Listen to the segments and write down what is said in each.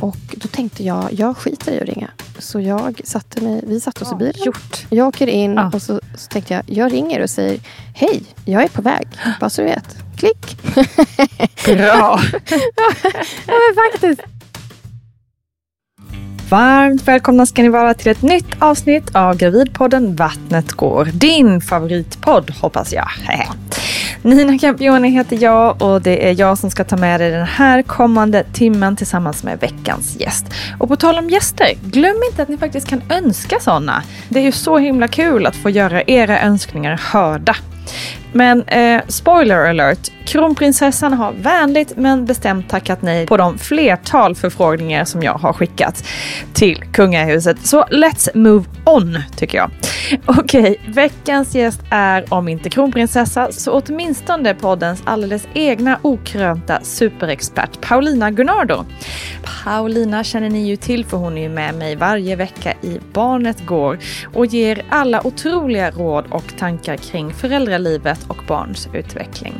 Och då tänkte jag, jag skiter i att ringa. Så jag satte mig, vi satte oss i bilen. Gjort. Jag åker in Ja. och så, så tänkte jag, jag ringer och säger Hej, jag är på väg. Bara så du vet. Klick. Bra! ja, men faktiskt. Varmt välkomna ska ni vara till ett nytt avsnitt av Gravidpodden Vattnet går. Din favoritpodd hoppas jag. Nina Campioni heter jag och det är jag som ska ta med dig den här kommande timmen tillsammans med veckans gäst. Och på tal om gäster, glöm inte att ni faktiskt kan önska sådana. Det är ju så himla kul att få göra era önskningar hörda. Men eh, spoiler alert, kronprinsessan har vänligt men bestämt tackat nej på de flertal förfrågningar som jag har skickat till kungahuset. Så let's move on tycker jag. Okej, veckans gäst är om inte kronprinsessa så åtminstone poddens alldeles egna okrönta superexpert Paulina Gunnardo. Paulina känner ni ju till för hon är ju med mig varje vecka i Barnet Går och ger alla otroliga råd och tankar kring föräldralivet och barns utveckling.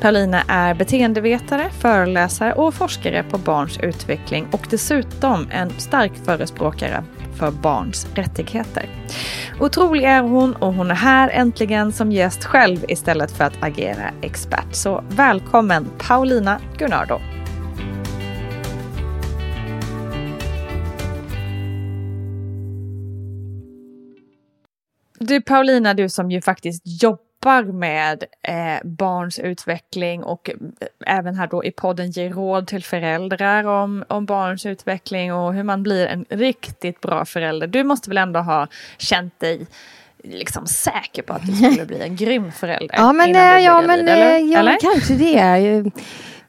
Paulina är beteendevetare, föreläsare och forskare på barns utveckling och dessutom en stark förespråkare för barns rättigheter. Otrolig är hon och hon är här äntligen som gäst själv istället för att agera expert. Så välkommen Paulina Gunnardo. Du Paulina, du som ju faktiskt jobbar med eh, barns utveckling och eh, även här då i podden ger råd till föräldrar om, om barns utveckling och hur man blir en riktigt bra förälder. Du måste väl ändå ha känt dig liksom säker på att du skulle bli en grym förälder? Ja, men, blev ja, men eller? eh, ja, eller? kanske det.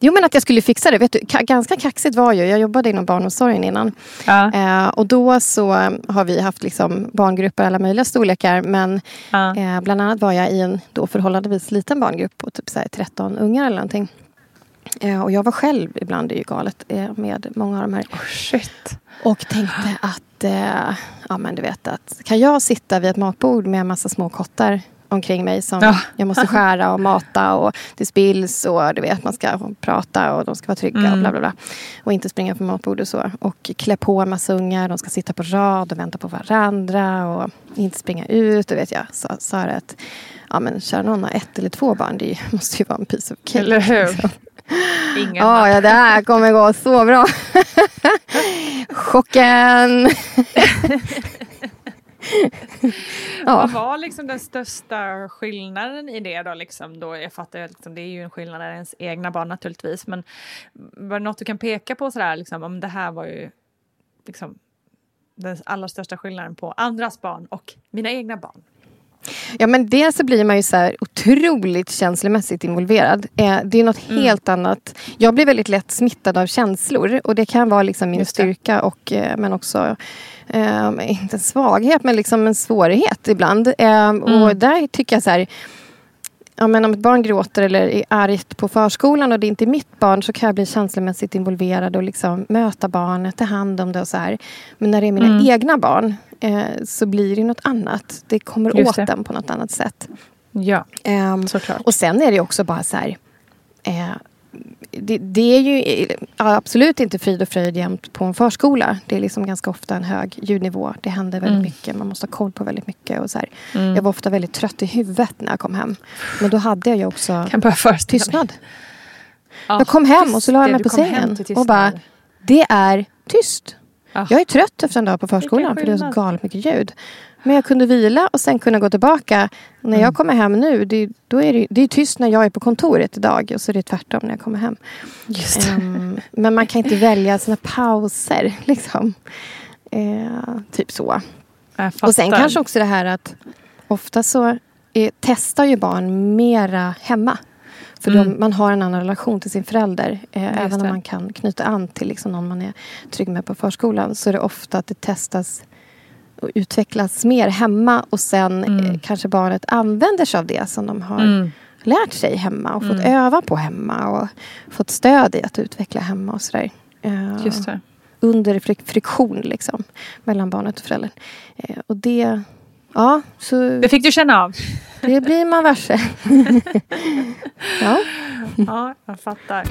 Jo, men att jag skulle fixa det. Vet du, ka- ganska kaxigt var ju, jag jobbade inom barnomsorgen innan. Ja. Eh, och då så har vi haft liksom barngrupper alla möjliga storlekar. Men Ja. eh, bland annat var jag i en då förhållandevis liten barngrupp på typ så här 13 ungar eller någonting. Eh, och jag var själv, ibland det är ju galet, eh, med många av de här. Shit. Och tänkte att, eh, ja men du vet att, kan jag sitta vid ett matbord med en massa små kottar omkring mig som Ja. jag måste skära och mata och det spills och du vet man ska prata och de ska vara trygga och Mm. bla bla bla. Och inte springa på matbordet och så. Och klä på en massa ungar, de ska sitta på rad och vänta på varandra och inte springa ut. Och vet jag sa, sa att ja men kära någon har ett eller två barn, det måste ju vara en piece of cake. Eller hur? liksom. Ja, ja, det här kommer gå så bra. Chocken! Vad ja. var liksom den största skillnaden i det då? Liksom då jag fattar ju att liksom, det är ju en skillnad är ens egna barn naturligtvis. Men var det något du kan peka på sådär liksom, om det här var ju liksom den allra största skillnaden på andras barn och mina egna barn? Ja, men dels så blir man ju så här otroligt känslomässigt involverad. Eh, det är något Mm. helt annat. Jag blir väldigt lätt smittad av känslor och det kan vara liksom min styrka och eh, men också eh, inte en svaghet men liksom en svårighet ibland. Eh, Mm. Och där tycker jag så här Ja, men om ett barn gråter eller är argt på förskolan och det är inte är mitt barn så kan jag bli känslomässigt involverad och liksom möta barnet, ta hand om det och så här. Men när det är mina Mm. egna barn eh, så blir det något annat. Det kommer Just åt det. den på något annat sätt. Ja, Ehm, såklart. och sen är det också bara så här. Eh, det, det är ju absolut inte frid och fröjd jämt på en förskola. Det är liksom ganska ofta en hög ljudnivå. Det händer väldigt Mm. mycket. Man måste ha koll på väldigt mycket. Och så här. Jag var ofta väldigt trött i huvudet när jag kom hem. Men då hade jag ju också tystnad. Ja, Jag kom hem och så la jag mig på sängen. Och bara, det är tyst. Ja. Jag är trött efter en dag på förskolan för det är så galet mycket ljud. Men jag kunde vila och sen kunna gå tillbaka. När Mm. jag kommer hem nu, det, då är det, det är tyst när jag är på kontoret idag och så är det tvärtom när jag kommer hem. Just. Ehm, men man kan inte välja sina pauser. Liksom. Eh, typ så. Och sen kanske också det här att ofta så eh, testar ju barn mera hemma. För Mm. de, man har en annan relation till sin förälder. Eh, även om man kan knyta an till liksom någon man är trygg med på förskolan. Så är det ofta att det testas utvecklas mer hemma. Och sen Mm. eh, kanske barnet använder sig av det som de har Mm. lärt sig hemma. Och fått öva på hemma. Och fått stöd i att utveckla hemma och sådär. Eh, Just det. under frik- friktion liksom, mellan barnet och föräldern. Eh, och det, ja, så Det fick du känna av. det blir man varse. ja. Ja, jag fattar.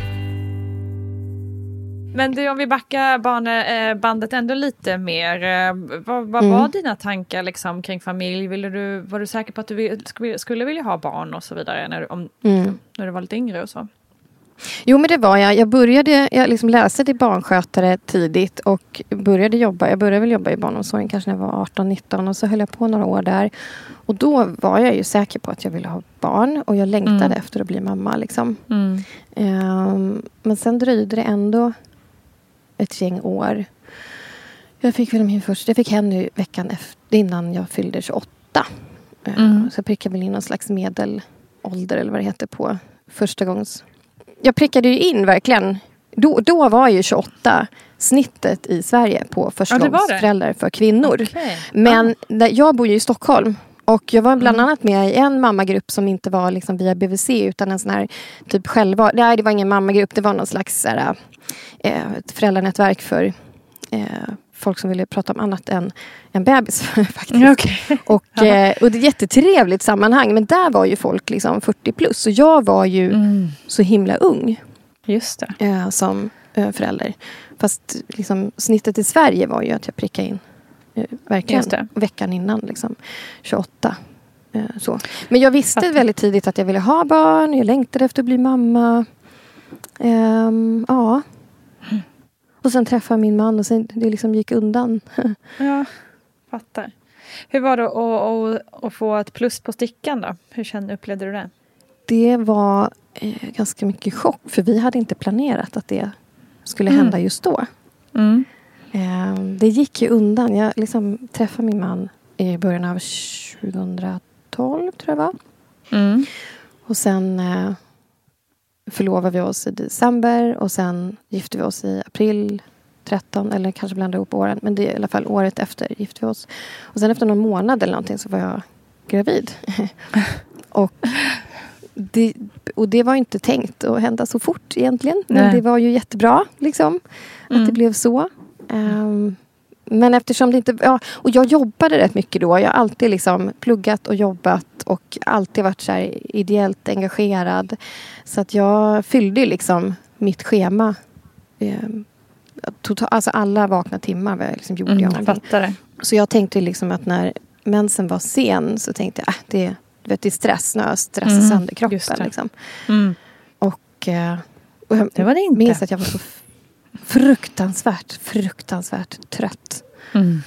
Men du, om vi backar bane, eh, bandet ändå lite mer. eh, Vad, vad Mm. var dina tankar liksom, kring familj? Ville du, var du säker på att du skulle, vilja ha barn och så vidare när du, om, Mm. när du var lite yngre och så? Jo men det var jag. Jag började jag liksom läste till barnskötare tidigt och började jobba. Jag började väl jobba i barnomsorgen kanske när jag var 18-19 och så höll jag på några år där. Och då var jag ju säker på att jag ville ha barn och jag längtade Mm. efter att bli mamma. Liksom. Mm. Ehm, men sen dröjde det ändå ett gäng år. Jag fick väl min första, jag fick Henry veckan efter, innan jag fyllde 28. Ehm, Mm. Så jag prickade väl in någon slags medelålder eller vad det heter på första gångs... Jag prickade ju in verkligen. Då, då var ju 28 snittet i Sverige på förstagångsföräldrar för kvinnor. Okej. Men där, jag bor ju i Stockholm. Och jag var bland Mm. annat med i en mammagrupp som inte var liksom via BVC utan en sån här typ själva... Nej, det var ingen mammagrupp. Det var någon slags så här, eh, ett föräldranätverk för eh, folk som ville prata om annat än, än bebis. faktiskt. Okej. Och, eh, och det är ett jättetrevligt sammanhang. Men där var ju folk liksom 40 plus. Och jag var ju Mm. så himla ung Just det. eh, som eh, förälder. Fast liksom, snittet i Sverige var ju att jag prickade in verkligen Just det. veckan innan. Liksom, 28. Eh, så. Men jag visste Fattar. väldigt tidigt att jag ville ha barn. Jag längtade efter att bli mamma. Ehm, ja. Och sen träffade min man och sen det liksom gick undan. Ja, fattar. Hur var det att, att, att få ett plus på stickan då? Hur kände, upplevde du det? Det var eh, ganska mycket chock för vi hade inte planerat att det skulle hända just då. Mm. Eh, det gick ju undan. Jag liksom träffade min man i början av 2012, tror jag var. Mm. Och sen eh, förlovade vi oss i december och sen gifte vi oss i april 13, eller kanske blanda ihop åren. Men det är i alla fall året efter gifte vi oss. Och sen efter någon månad eller någonting så var jag gravid. och, det, och det var inte tänkt att hända så fort egentligen. Men Nej. det var ju jättebra liksom. Att Mm. det blev så. Ehm, men eftersom det inte... Ja, och jag jobbade rätt mycket då. Jag har alltid liksom pluggat och jobbat och alltid varit så här ideellt engagerad. Så att jag fyllde liksom mitt schema. ehm, total, alltså alla vakna timmar var jag liksom gjorde Mm, jag någonting. fattar det. Så jag tänkte liksom att när mensen var sen så tänkte jag att äh, det, vet, det är stress. Nu har jag stressat Mm, sönder kroppen. Liksom. Mm. Och, eh, och jag Det var det inte. minns att jag var så fruktansvärt, fruktansvärt trött. Mm.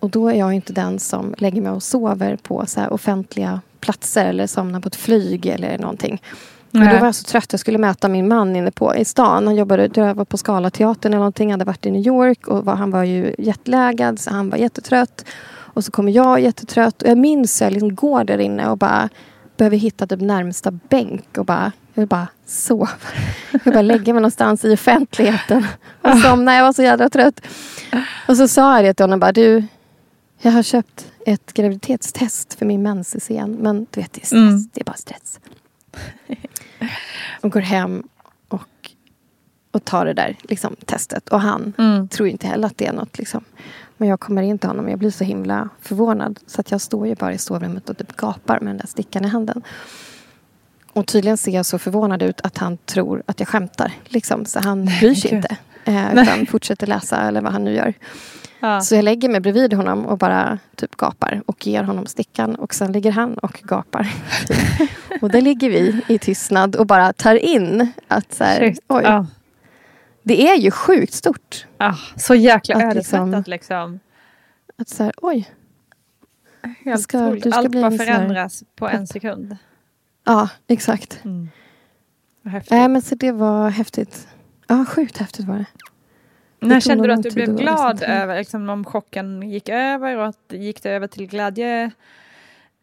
Och då är jag inte den som lägger mig och sover på så offentliga platser eller somnar på ett flyg eller någonting. Men då var jag så trött. Jag skulle möta min man inne på, i stan. Han jobbade jag var på Scalateatern eller någonting. hade varit i New York och var, han var ju jetlaggad så han var jättetrött. Och så kommer jag jättetrött. Och jag minns hur jag liksom går där inne och bara behöver hitta typ närmsta bänk och bara, jag vill bara sova. Jag vill bara lägga mig någonstans i offentligheten och somna. Jag var så jävla trött. Och så sa jag det till honom bara, du, jag har köpt ett graviditetstest för min mens i scen. Men du vet, det är stress. Mm. Det är bara stress. Och går hem och, och tar det där liksom, testet. Och han Mm. tror inte heller att det är något. Liksom. Men jag kommer in till honom och jag blir så himla förvånad. Så att jag står ju bara i sovrummet och typ gapar med den där stickan i handen. Och tydligen ser jag så förvånad ut att han tror att jag skämtar. Liksom. Så han bryr sig inte. Eh, utan fortsätter läsa eller vad han nu gör. Ja. Så jag lägger mig bredvid honom och bara typ gapar och ger honom stickan. Och sen ligger han och gapar. och där ligger vi i tystnad och bara tar in att så här, oj, Ja. det är ju sjukt stort. Ah, så jäkla ödesmättat liksom- liksom. Att så här, oj, ska- Allt bara förändras på en sekund. Ja exakt. Vad häftigt. Nej men så det var häftigt. Ja, sjukt häftigt var det. När kände du att du blev glad liksom över liksom, om chocken gick över och att gick det över till glädje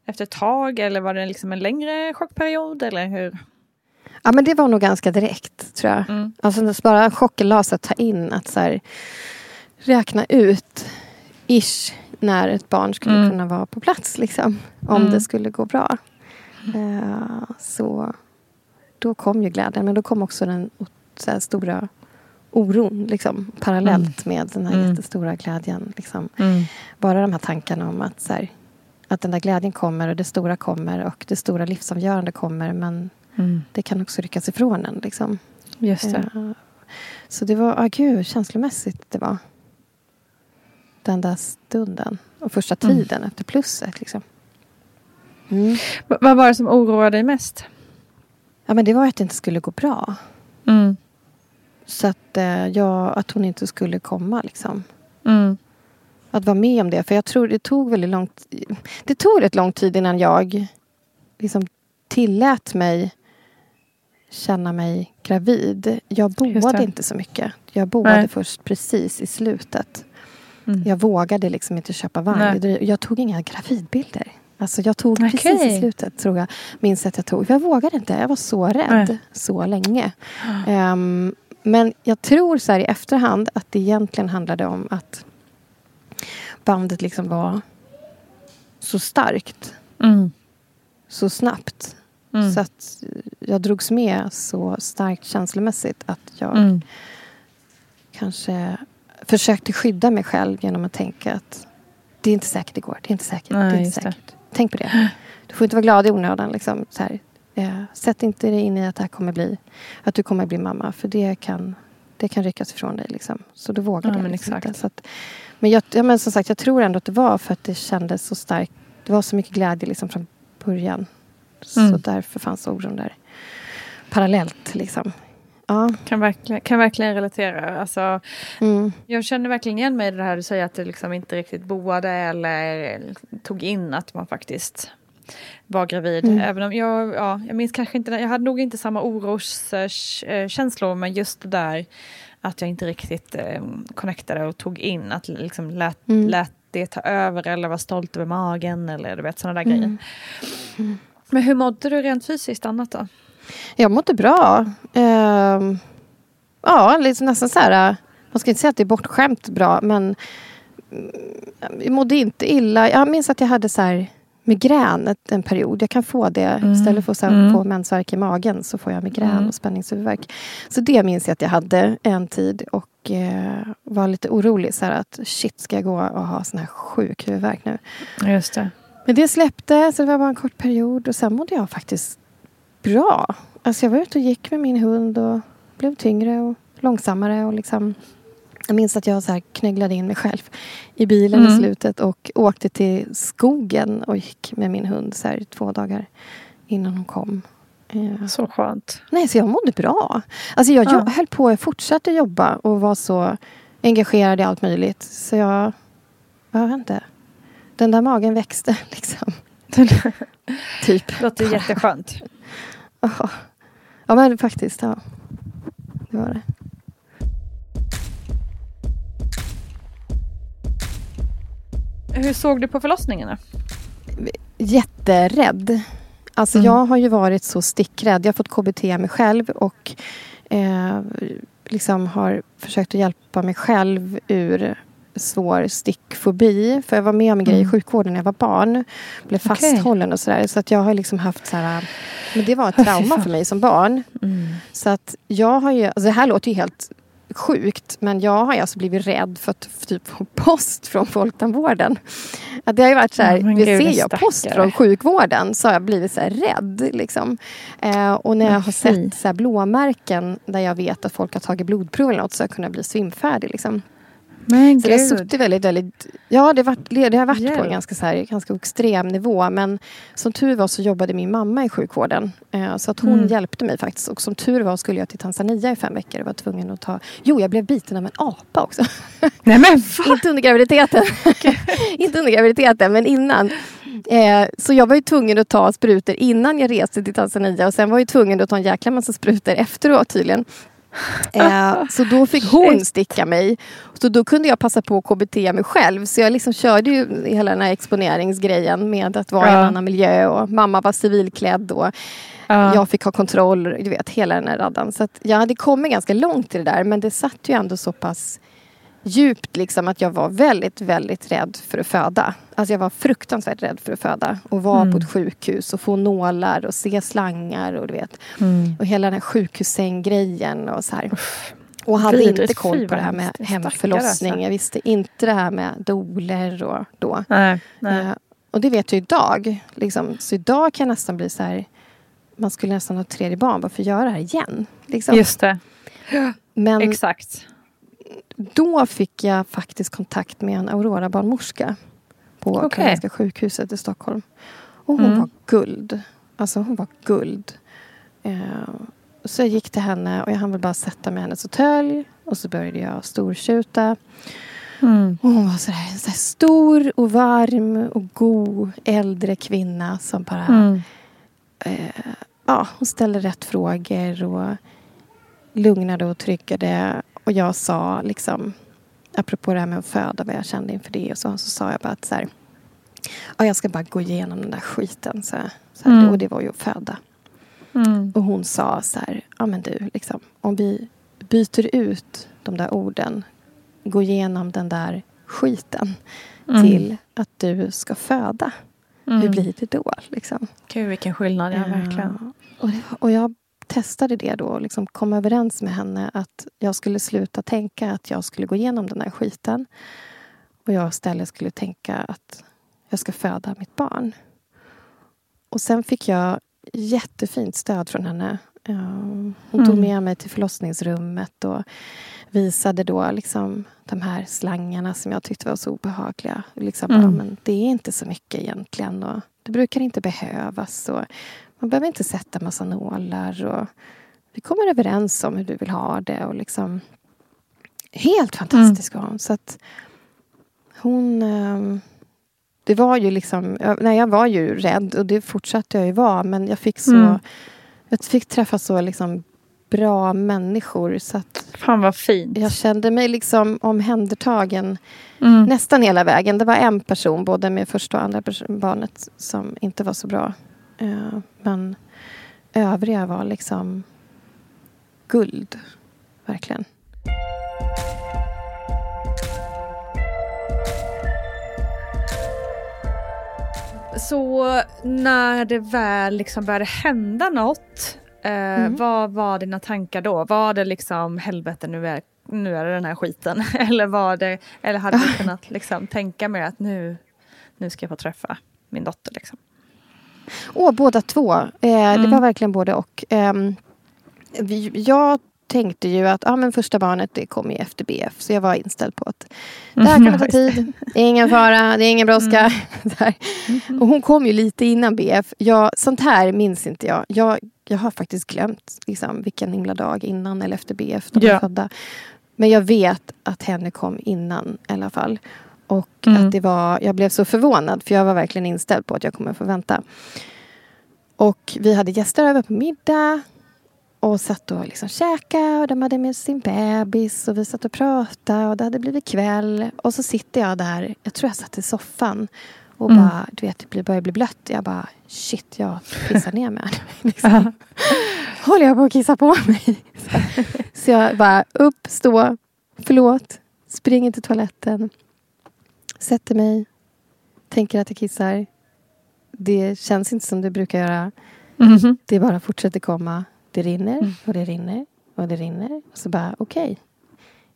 efter ett tag eller var det liksom en längre chockperiod eller hur? Ja men det var nog ganska direkt tror jag. Mm. Alltså bara chocken la sig att ta in att så här, räkna ut ish när ett barn skulle Mm. kunna vara på plats liksom. Om Mm. det skulle gå bra. Eh, så då kom ju glädjen men då kom också den stora oron liksom, parallellt med den här Mm. jättestora glädjen. Liksom. Bara de här tankarna om att, så här, att den där glädjen kommer och det stora kommer och det stora livsavgörande kommer men Mm. det kan också ryckas ifrån en. Liksom. Just det. Eh, Så det var, ah, gud, känslomässigt det var. Den där stunden. Och första Mm. tiden efter plusset. Liksom. Mm. Vad var det som oroade dig mest? Ja, men det var att det inte skulle gå bra. Mm. Så att, eh, jag, att hon inte skulle komma. Liksom. Mm. Att vara med om det. För jag tror det tog väldigt långt Det tog rätt lång tid innan jag liksom tillät mig känna mig gravid. Jag boade inte så mycket. Jag boade Nej. först precis i slutet. Mm. Jag vågade liksom inte köpa vagn. Nej. Jag tog inga gravidbilder. Alltså jag tog precis Okej. i slutet, tror jag. Minns att jag tog. Jag vågade inte. Jag var så rädd Nej. så länge. Ehm, men jag tror så här i efterhand att det egentligen handlade om att bandet liksom var så starkt. Mm. Så snabbt. Mm. Så att jag drogs med så starkt känslomässigt att jag Mm. kanske försökte skydda mig själv genom att tänka att det är inte säkert det går. Det är inte säkert. Nej, det är inte säkert. Tänk på det. Du får inte vara glad i onödan. Liksom, så här. Eh, sätt inte dig in i att det här kommer bli att du kommer bli mamma. För det kan, det kan ryckas ifrån dig. Liksom. Så då vågar Ja, jag men liksom exakt. inte. Så att, men, jag, ja, men som sagt, jag tror ändå att det var för att det kändes så starkt. Det var så mycket glädje liksom från början. Så Mm. därför fanns oron där. Parallellt liksom. Ja. Kan, verkligen, kan verkligen relatera. Alltså, Mm. jag känner verkligen igen mig i det här du säger att du liksom inte riktigt boade eller tog in att man faktiskt var gravid. Mm. Även om jag, ja, jag minns kanske inte, jag hade nog inte samma oroskänslor men just det där att jag inte riktigt eh, connectade och tog in att liksom lät, Mm. lät det ta över eller var stolt över magen eller du vet sådana där Mm. grejer. Men hur mådde du rent fysiskt annat då? Jag mådde bra. Ehm, ja, liksom nästan så här. Man ska inte säga att det är bortskämt bra, men mm, jag mådde inte illa. Jag minns att jag hade så här migrän en period. Jag kan få det. Istället för att Mm. få mensvärk i magen så får jag migrän Mm. och spänningshuvudvärk. Så det minns jag att jag hade en tid och eh, var lite orolig. Så här att shit, ska jag gå och ha sån här sjuk huvudvärk nu? Just det. Men det släppte, så det var bara en kort period. Och sen mådde jag faktiskt bra. Alltså jag var ute och gick med min hund och blev tyngre och långsammare. Och liksom, jag minns att jag så här knögglade in mig själv i bilen i Mm. slutet och åkte till skogen och gick med min hund så här, två dagar innan hon kom. Eh, Så skönt. Nej, så jag mådde bra. Alltså jag, Ja. höll på, jag fortsatte jobba och var så engagerad i allt möjligt. Så jag, jag vet inte. Den där magen växte liksom. typ. Det låter jätteskönt. Ja. ja, men faktiskt. Ja. Det var det. Hur såg du på förlossningen? då? jätterädd. Alltså Mm. jag har ju varit så stickrädd. Jag har fått KBT mig själv och eh, liksom har försökt att hjälpa mig själv ur svår stickfobi. För jag var med om en grej i Mm. sjukvården när jag var barn. Blev fasthållen och sådär. Så att jag har liksom haft så här... Men det var ett trauma för mig som barn. Mm. Så att jag har ju... Alltså det här låter ju helt sjukt. Men jag har ju alltså blivit rädd för att typ få post från Folktandvården. Att det har ju varit så här, gud, ser jag post från sjukvården så har jag blivit så rädd. Liksom. Eh, och när jag har sett så blåmärken där jag vet att folk har tagit blodprov eller något så har jag kunnat bli svimfärdig. Liksom. Men Så det har suttit väldigt, väldigt... Ja, det har varit, det har varit på Hjälp. en ganska, så här, ganska extrem nivå. Men som tur var så jobbade min mamma i sjukvården. Eh, så att hon Mm. hjälpte mig faktiskt. Och som tur var skulle jag till Tanzania i fem veckor och var tvungen att ta... Jo, jag blev biten av en apa också. Nej men? Inte under graviditeten. inte under graviditeten, men innan. Eh, så jag var ju tvungen att ta sprutor innan jag reste till Tanzania. Och sen var jag tvungen att ta en jäkla massa sprutor efteråt tydligen. Eh, så då fick hon sticka mig. Så då kunde jag passa på att KBT mig själv. Så jag liksom körde ju hela den här exponeringsgrejen med att vara i en Ja. annan miljö. Och mamma var civilklädd. Och Ja. jag fick ha kontroll. Du vet, hela den här raddan. Så jag hade kommit ganska långt i det där. Men det satt ju ändå så pass djupt liksom att jag var väldigt, väldigt rädd för att föda. Alltså jag var fruktansvärt rädd för att föda. Och vara Mm. på ett sjukhus och få nålar och se slangar och du vet. Mm. Och hela den här sjukhussäng-grejen och så här. Och hade Vidrigt. inte koll Fy, på det här med hemförlossning. Alltså. Jag visste inte det här med doler och då. Nej, nej. Eh, och det vet jag idag. Liksom. Så idag kan jag nästan bli så här. Man skulle nästan ha tredje barn. Varför göra det här igen? Liksom. Just det. Men Exakt. Då fick jag faktiskt kontakt med en Aurora-barnmorska på Okej. Karolinska sjukhuset i Stockholm. Och hon Mm. var guld. Alltså hon var guld. Eh, så jag gick till henne och jag hann väl bara sätta mig i hennes fåtölj. Och så började jag stortjuta. Mm. Och hon var så där, så stor och varm och god äldre kvinna som bara... Mm. Eh, ja, hon ställde rätt frågor och lugnade och tryggade. Och jag sa liksom, apropå det här med att föda, vad jag kände inför det. Och så, så sa jag bara att så här, ja, jag ska bara gå igenom den där skiten. Så, så här, Mm. Och det var ju att föda. Mm. Och hon sa så här, ja men du, liksom, om vi byter ut de där orden, gå igenom den där skiten Mm. till att du ska föda. Hur Mm. blir det då? Liksom? Gud vilken skillnad, ja verkligen. Och, och jag testade det då och liksom kom överens med henne att jag skulle sluta tänka att jag skulle gå igenom den här skiten. Och jag istället skulle tänka att jag ska föda mitt barn. Och sen fick jag jättefint stöd från henne. Eh, Hon tog Mm. med mig till förlossningsrummet och visade då liksom de här slangarna som jag tyckte var så obehagliga. Liksom bara, Mm. men det är inte så mycket egentligen. Och det brukar inte behövas. Och man behöver inte sätta massa nålar. Och vi kommer överens om hur du vill ha det. Och liksom, helt fantastisk var hon. Så att hon... ehm, det var ju liksom... jag- Nej, jag var ju rädd och det fortsatte jag ju vara. Men jag fick så... Mm. Jag fick träffa så liksom bra människor. Så att Fan vad fint. jag kände mig liksom omhändertagen Mm. nästan hela vägen. Det var en person, både med första och andra barnet, som inte var så bra. Eh, men övriga var liksom guld. Verkligen. Så när det väl liksom började hända något, eh, Mm. vad var dina tankar då? Var det liksom helvete nu är, nu är det den här skiten? eller, var det, eller hade du kunnat liksom tänka mer att nu, nu ska jag få träffa min dotter? Liksom? Åh, båda två. Eh, Det Mm. var verkligen både och. Ehm, vi, jag tänkte ju att ja, men första barnet det kommer ju efter BF. Så jag var inställd på att Det här kommer ta tid. Det är ingen fara, det är ingen brådska. Mm. Och hon kom ju lite innan BF. Jag, sånt här minns inte jag. Jag, jag har faktiskt glömt liksom, vilken himla dag innan eller efter BF de Ja. födda. Men jag vet att henne kom innan i alla fall. Och Mm. att det var, jag blev så förvånad för jag var verkligen inställd på att jag kommer få vänta. Och vi hade gäster över på middag. Och satt och liksom käkade och de hade med sin bebis och vi satt och pratade och det hade blivit kväll. Och så sitter jag där, jag tror jag satt i soffan och Mm. bara, du vet, det börjar bli blött. Jag bara, shit, jag pissar ner mig. liksom. Håller jag på att kissa på mig? Så, jag bara, upp, stå, förlåt, springer till toaletten, sätter mig, tänker att jag kissar. Det känns inte som det brukar göra. Mhm. Det bara fortsätter komma. Det rinner och det rinner och det rinner. Och så bara, okej.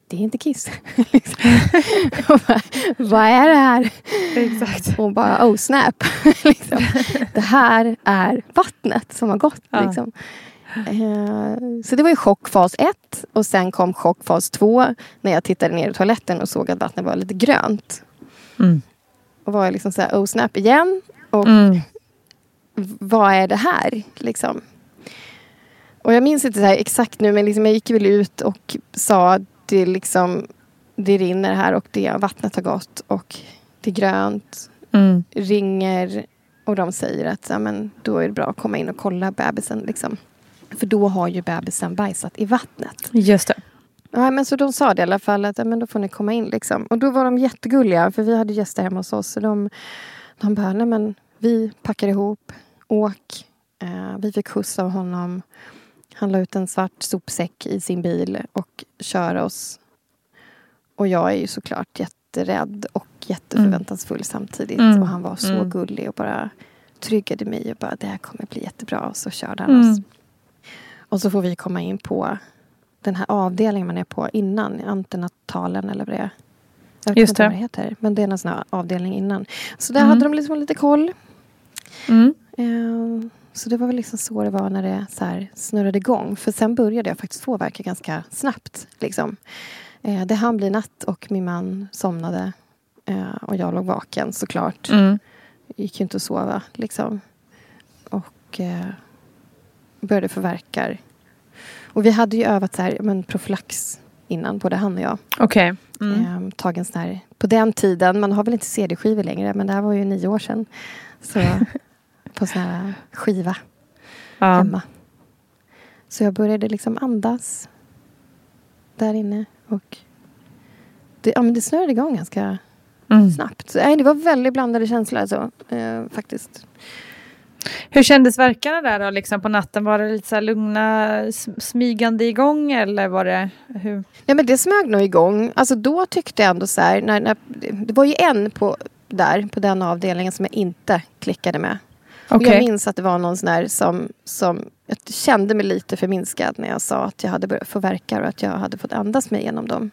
Det är inte kiss. liksom. bara, Vad är det här? Exakt. Och bara, oh snap. liksom. Det här är vattnet som har gått. Ja. Liksom. Eh, Så det var ju chockfas ett. Och sen kom chockfas två. När jag tittade ner i toaletten och såg att vattnet var lite grönt. Mm. Och var jag liksom så här, oh snap igen. Och Mm. vad är det här? Liksom. Och jag minns inte så här exakt nu, men liksom jag gick väl ut och sa att det, liksom, det rinner här och det vattnet har gått och det är grönt, Mm. ringer och de säger att ja, men, då är det bra att komma in och kolla bebisen. Liksom. För då har ju bebisen bajsat i vattnet. Just det. Ja, men så de sa det i alla fall, att men då får ni komma in. Liksom. Och då var de jättegulliga, för vi hade gäster hemma hos oss. Så de, de bara, nej men vi packar ihop, åk. Eh, vi fick skjuts av honom. Han la ut en svart sopsäck i sin bil och kör oss. Och jag är ju såklart jätterädd och jätteförväntansfull samtidigt. Mm. Och han var så Mm. gullig och bara tryggade mig och bara, det här kommer bli jättebra. Och så körde han Mm. oss. Och så får vi komma in på den här avdelningen man är på innan, antenatalen eller vad det är. Jag vet inte vad det heter, men det är en sån här avdelning innan. Så där Mm. hade de liksom lite koll. Mm. Eh, Så det var väl liksom så det var när det så här snurrade igång. För sen började jag faktiskt få verka ganska snabbt. Liksom. Eh, Det hann bli natt och min man somnade. eh, Och jag låg vaken såklart. Mm. gick ju inte att sova. Liksom. Och eh, började få värkar. Och vi hade ju övat så här, men profylax innan, både han och jag. Okej. Mm. Ehm, tagen sån här, på den tiden, man har väl inte CD-skivor längre, men det här var ju nio år sedan. Så på sån här skiva Ja. hemma. Så jag började liksom andas där inne. Och det, ja, men det snurrade igång ganska Mm. snabbt. Så, nej, det var väldigt blandade känslor alltså, eh, faktiskt. Hur kändes verkarna där då, liksom på natten? Var det lite så lugna, sm- smygande igång eller var det hur? Ja, men det smög nog igång. Alltså, då tyckte jag ändå så här, när, när, det var ju en på, där, på den avdelningen som jag inte klickade med. Och Okej. jag minns att det var någon sån där som, som jag kände mig lite förminskad när jag sa att jag hade börjat få verkar och att jag hade fått andas mig igenom dem.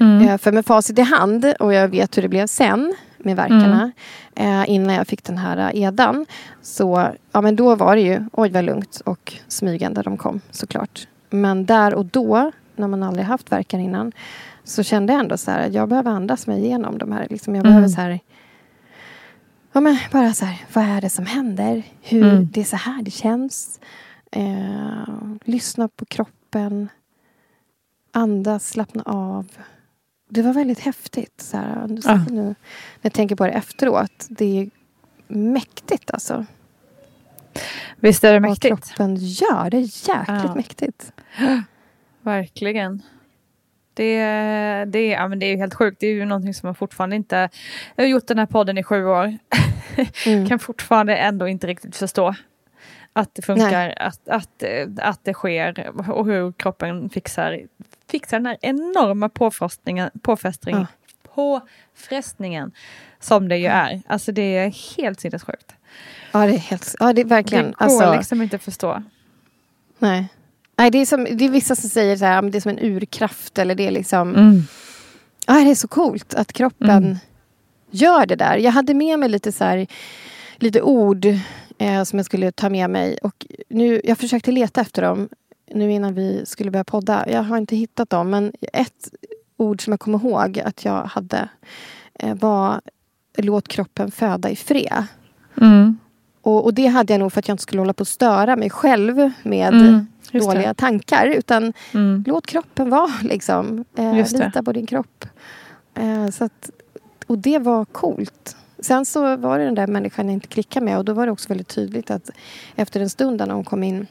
Mm. Eh, För med facit i hand och jag vet hur det blev sen med verkarna eh, innan jag fick den här eh, edan. Så ja, men då var det ju, oj vad lugnt och smygande de kom såklart. Men där och då, när man aldrig haft verkar innan, så kände jag ändå så här att jag behöver andas mig igenom de här. Liksom, jag Mm. behöver så här, ja, men bara så här, vad är det som händer? Hur Mm. det är så här det känns. Eh, lyssna på kroppen. Andas, slappna av. Det var väldigt häftigt. Så här, nu, Ja. nu, när jag tänker på det efteråt. Det är mäktigt alltså. Visst är det Vad mäktigt? kroppen gör. Det är jäkligt Ja. mäktigt. Verkligen. Det, det, ja, men det är ju helt sjukt. Det är ju någonting som man fortfarande inte... Jag har gjort den här podden i sju år. Mm. kan fortfarande ändå inte riktigt förstå att det funkar, att, att, att det sker och hur kroppen fixar, fixar den här enorma påfrestningen, påfrestning, Ja. påfrestningen som det ju är. Alltså det är helt sinnessjukt. Ja, det är, helt, ja, det är verkligen. Det går alltså, liksom inte att förstå. nej. Nej, det, är som, det är vissa som säger så här, det är som en urkraft. Eller det är liksom... Mm. Ja, det är så coolt att kroppen Mm. gör det där. Jag hade med mig lite så här, lite ord eh, som jag skulle ta med mig. Och nu, jag försökte leta efter dem nu innan vi skulle börja podda. Jag har inte hittat dem. Men ett ord som jag kommer ihåg att jag hade eh, var Låt kroppen föda i fred. Mm. Och, och det hade jag nog för att jag inte skulle hålla på att störa mig själv med Mm, just det. dåliga tankar. Utan Mm. låt kroppen vara liksom. Eh, det. lita på din kropp. Eh, så att, och det var coolt. Sen så var det den där människan jag inte klickade med och då var det också väldigt tydligt att efter en stund när hon kom in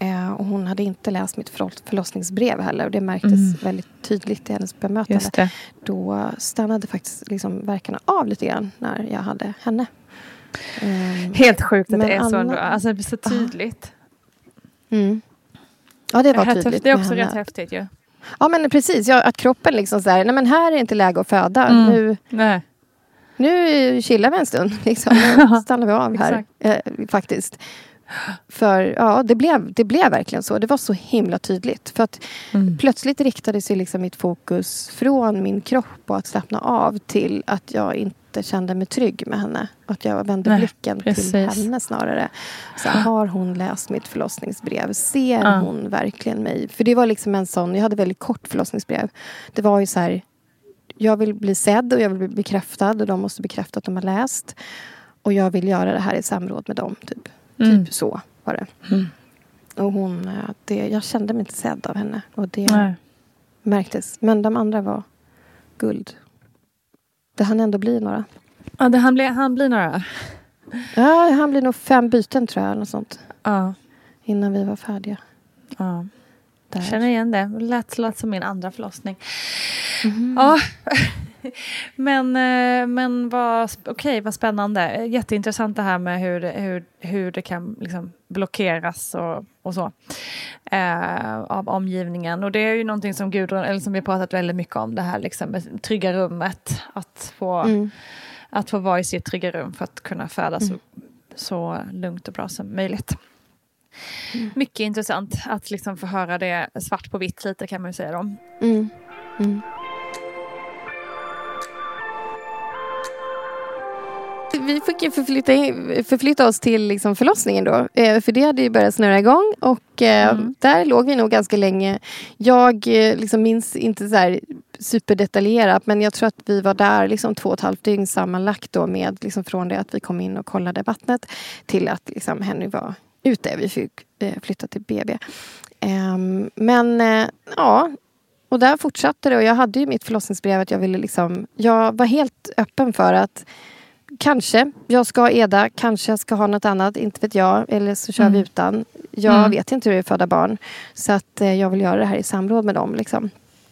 eh, och hon hade inte läst mitt förloss- förlossningsbrev heller och det märktes Mm. väldigt tydligt i hennes bemötande. Då stannade faktiskt liksom verkarna av lite grann när jag hade henne. Eh, Helt sjukt att Men det är så alla- ändå. Alltså det blir så tydligt. mm. Ja, det var tydligt. Det är också henne. rätt häftigt ju. Ja, men precis. Ja, att kroppen liksom så här, nej men här är inte läge att föda. Mm. Nu, Nej. nu chillar vi en stund. Liksom. Nu stannar vi av här. Eh, faktiskt. För ja, det blev, det blev verkligen så. Det var så himla tydligt. För att Mm. plötsligt riktade sig liksom mitt fokus från min kropp och att slappna av till att jag inte kände mig trygg med henne. Att jag vände Nej, blicken precis. till henne snarare. Så här, har hon läst mitt förlossningsbrev? Ser Ja. hon verkligen mig? För det var liksom en sån, jag hade väldigt kort förlossningsbrev. Det var ju så här, jag vill bli sedd och jag vill bli bekräftad och de måste bekräfta att de har läst. Och jag vill göra det här i samråd med dem. Typ, Mm. typ så var det. Och hon, eh, det, jag kände mig inte sedd av henne. Och det Nej. märktes. Men de andra var guld. Det hann ändå bli några. Ja, det han, blir, han blir några. Ja, han blir nog fem byten tror jag. Något sånt, Ja. innan vi var färdiga. ja. Där. Jag känner igen det. Lät, lät som min andra förlossning. Mhm. Ja. men eh, men vad, okej, vad spännande. Jätteintressant det här med hur, hur, hur det kan liksom blockeras och, och så. Eh, av omgivningen. Och det är ju någonting som Gudrun, eller som vi pratat väldigt mycket om, det här liksom med trygga rummet. Att få, Mm. att få vara i sitt trygga rum för att kunna färdas så, så lugnt och bra som möjligt. Mycket intressant att liksom få höra det svart på vitt lite kan man ju säga då. Mm. Mm. Vi fick ju förflytta, förflytta oss till liksom förlossningen då. Eh, för det hade ju börjat snurra igång. Och eh, Mm. där låg vi nog ganska länge. Jag eh, liksom minns inte så här superdetaljerat. Men jag tror att vi var där liksom två och ett halvt dygn sammanlagt. Då med, liksom från det att vi kom in och kollade vattnet. Till att liksom Henry var ute. Vi fick flytta till BB. Ehm, men ja, och där fortsatte det. Och jag hade ju mitt förlossningsbrev att jag ville liksom... Jag var helt öppen för att kanske jag ska ha EDA, kanske jag ska ha något annat, inte vet jag. Eller så kör vi Mm. utan. Jag Mm. vet inte hur det är att föda barn. Så att eh, jag vill göra det här i samråd med dem. Liksom.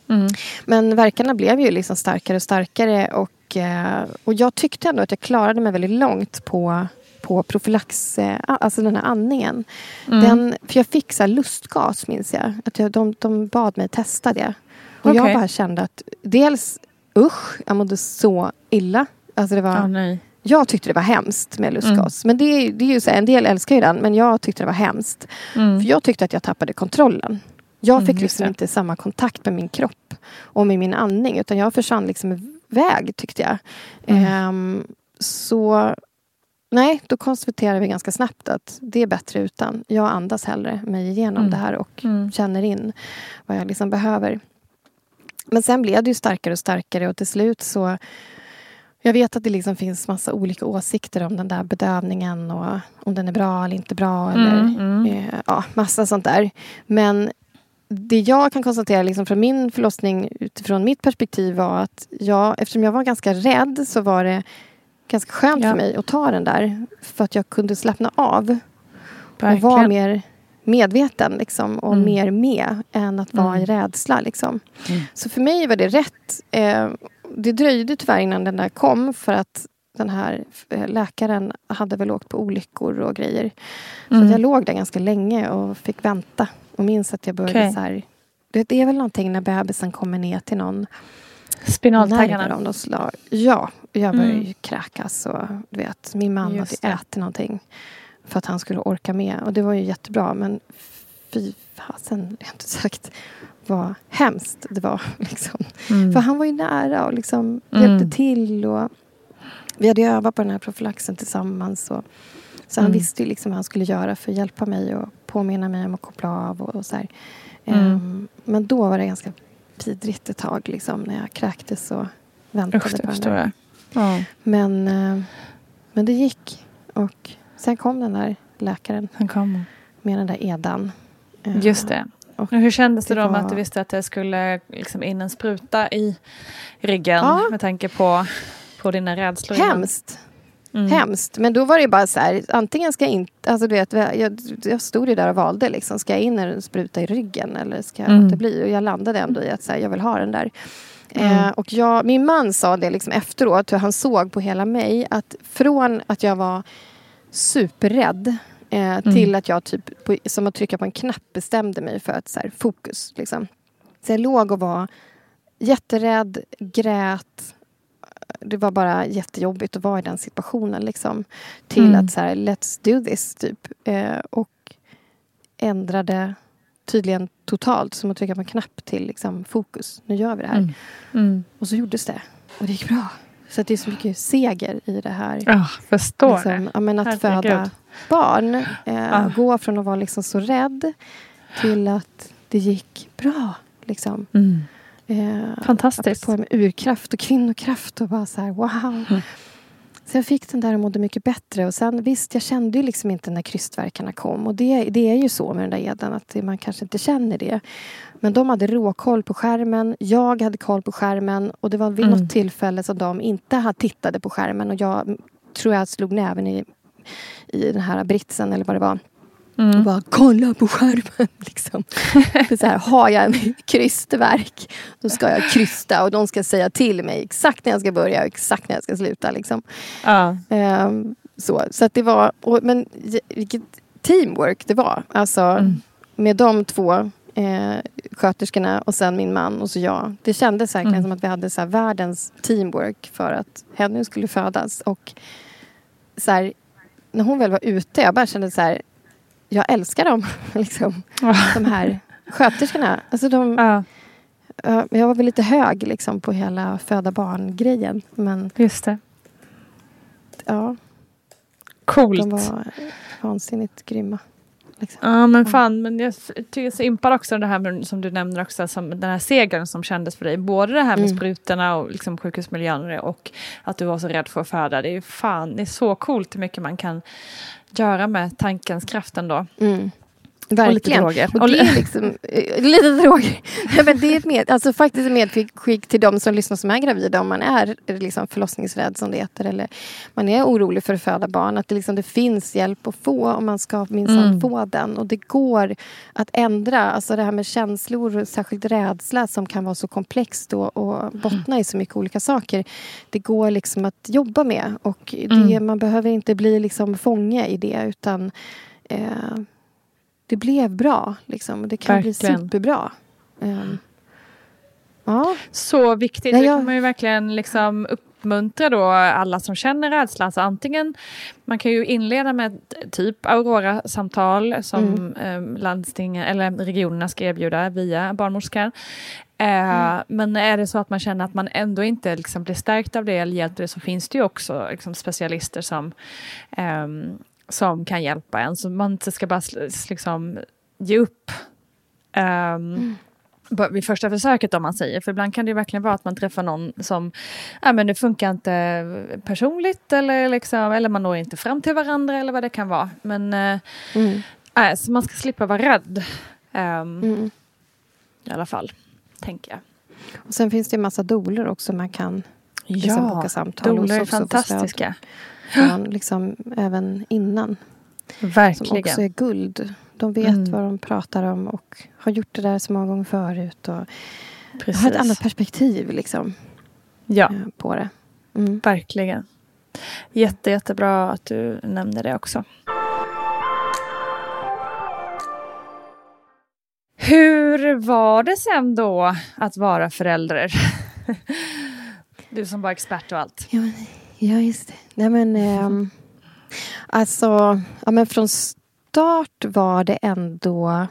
Mm. Men verkarna blev ju liksom starkare och starkare. Och, eh, och jag tyckte ändå att jag klarade mig väldigt långt på, på profylax, eh, alltså den här andningen. Mm. Den, för jag fick så lustgas minns jag. Att jag de, de bad mig testa det. Och jag Okej. bara kände att dels usch, jag mådde så illa. Alltså det var, nej. Jag tyckte det var hemskt med lustgas. Men det, är- det är ju så här, en del älskar ju den, men jag tyckte det var hemskt. Mm. För jag tyckte att jag tappade kontrollen. Jag Mm, fick just liksom inte samma kontakt med min kropp och med min andning. Utan jag försvann liksom iväg tyckte jag. Mm. Ehm, så nej, då konstaterade vi ganska snabbt att det är bättre utan. Jag andas hellre mig igenom Mm. det här och Mm. känner in vad jag liksom behöver. Men sen blev det ju starkare och starkare och till slut så jag vet att det liksom finns massa olika åsikter om den där bedövningen och om den är bra eller inte bra. Eller, Mm, mm. Eh, ja, massa sånt där. Men det jag kan konstatera liksom från min förlossning utifrån mitt perspektiv var att jag, eftersom jag var ganska rädd så var det ganska skönt Ja. för mig att ta den där. För att jag kunde slappna av och Verkligen. vara mer medveten liksom, och Mm. mer med än att vara Mm. i rädsla. Liksom. Mm. Så för mig var det rätt. Eh, det dröjde tyvärr innan den där kom för att den här eh, läkaren hade väl åkt på olyckor och grejer. Så Mm. att jag låg där ganska länge och fick vänta. Och minns att jag började Okej. så här... Det, är väl någonting när bebisen kommer ner till någon Spinaltaggarna. slag. Ja, jag började Mm. ju kräkas och du vet, min man hade ätit någonting för att han skulle orka med. Och det var ju jättebra men fy fasen, rent ut sagt vad hemskt det var. Liksom. Mm. För han var ju nära och liksom Mm. hjälpte till. Och vi hade övat på den här profylaxen tillsammans. Och, så han Mm. visste ju liksom vad han skulle göra för att hjälpa mig och påminna mig om att koppla av och, och så här. Ehm, men då var det ganska vidrigt ett tag liksom, när jag kräktes och väntade Usch, det på den där. Ja, Men, eh, men det gick. Och sen kom den där läkaren sen kom med den där edan. Eh, Just det. Och hur kändes det, det då med var- att du visste att det skulle liksom in en spruta i ryggen Ja. med tanke på, på dina rädslor? Hemskt. Mm. Hemskt. Men då var det bara så här, antingen ska jag inte... Alltså du vet, jag, jag stod ju där och valde. Liksom, ska jag in en spruta i ryggen eller ska jag Mm. bli? Och jag landade ändå i att så här, jag vill ha den där. Mm. Eh, och jag, min man sa det liksom efteråt, hur han såg på hela mig. Att från att jag var superrädd eh, till att jag typ, på, som att trycka på en knapp, bestämde mig för att så här, fokus. Liksom. Så jag låg och var jätterädd, grät. Det var bara jättejobbigt att vara i den situationen. Liksom. Till Mm. att så här, let's do this, typ. Eh, och ändrade tydligen totalt, som att trycka på en knapp till liksom, fokus. Nu gör vi det här. Mm. Mm. Och så gjordes det. Och det gick bra. Så det är så mycket seger i det här. Ja, förstår Liksom, ja, men att Herregud. föda barn. Eh, Ah. Gå från att vara liksom så rädd till att det gick bra. Liksom. Mm. Eh, Fantastiskt. På med urkraft och kvinnokraft och bara så här wow. Mm. Så jag fick den där och mådde mycket bättre. Och sen visst, jag kände ju liksom inte när krystverkarna kom. Och det, det är ju så med den där eden att man kanske inte känner det. Men de hade råkoll på skärmen. Jag hade koll på skärmen. Och det var vid Mm. något tillfälle som de inte hade tittade på skärmen. Och jag tror jag slog näven i, i den här britsen eller vad det var. Och Mm. bara kolla på skärmen. Liksom. Så här, har jag en krystverk då ska jag krysta och de ska säga till mig exakt när jag ska börja och exakt när jag ska sluta. Liksom. Ja. Ehm, så så att det var, och, men vilket teamwork det var. Alltså Mm. med de två eh, sköterskorna och sen min man och så jag. Det kändes verkligen Mm. som att vi hade så här, världens teamwork för att Henry skulle födas. Och så här, när hon väl var ute, jag bara kände så här, jag älskar dem. Liksom, de här sköterskorna. Alltså de, ja, ja, jag var väl lite hög liksom, på hela föda barn-grejen. Men just det. ja, Coolt. de var vansinnigt grymma. Liksom. Ja men fan, men jag tycker så impad också det här med, som du nämner också, som den här segern som kändes för dig. Både det här med Mm. sprutorna och liksom sjukhusmiljön och att du var så rädd för att föda. Det är fan, det är så coolt hur mycket man kan göra med tankens kraft ändå. Mm. Och lite Verkligen. droger. Och det är liksom, eh, lite droger. Men det är med, alltså faktiskt ett medskick till de som lyssnar som är gravida. Om man är liksom förlossningsrädd som det heter. Eller man är orolig för att föda barn. Att det, liksom, det finns hjälp att få om man ska minsann Mm. få den. Och det går att ändra. Alltså det här med känslor och särskilt rädsla som kan vara så komplext och, och bottna i så mycket olika saker. Det går liksom att jobba med. Och det, Mm. man behöver inte bli liksom fånge i det. utan eh, det blev bra. Liksom. Det kan Verkligen. bli superbra. Um, ja, Så viktigt. Det jag- kan man ju verkligen liksom uppmuntra då alla som känner rädsla. Alltså antingen, man kan ju inleda med typ Aurora-samtal som Mm. eh, landstingen eller regionerna ska erbjuda via barnmorskan. Eh, Mm. Men är det så att man känner att man ändå inte liksom blir stärkt av det eller hjälpt det så finns det ju också liksom, specialister som, ehm, som kan hjälpa en. Så man inte ska bara liksom, ge upp. Ehm, på- vid första försöket om man säger. För ibland kan det verkligen vara att man träffar någon som, ja men det funkar inte personligt eller liksom, eller man når inte fram till varandra eller vad det kan vara. Men äh, mm, så man ska slippa vara rädd. Ehm, mm. I alla fall, tänker jag. Och sen finns det en massa doulor också man kan liksom boka samtal doulor är fantastiska. Från, liksom, även innan. Som Verkligen. också är guld. De vet Mm. vad de pratar om och har gjort det där så många gånger förut. Och Precis. har ett annat perspektiv liksom, Ja, eh, på det. Mm. verkligen. Jätte, jättebra att du nämnde det också. Hur var det sen då att vara förälder? Du som var expert och allt. Ja, men- ja just det. Nej, men, ehm, alltså, ja, men från start var det ändå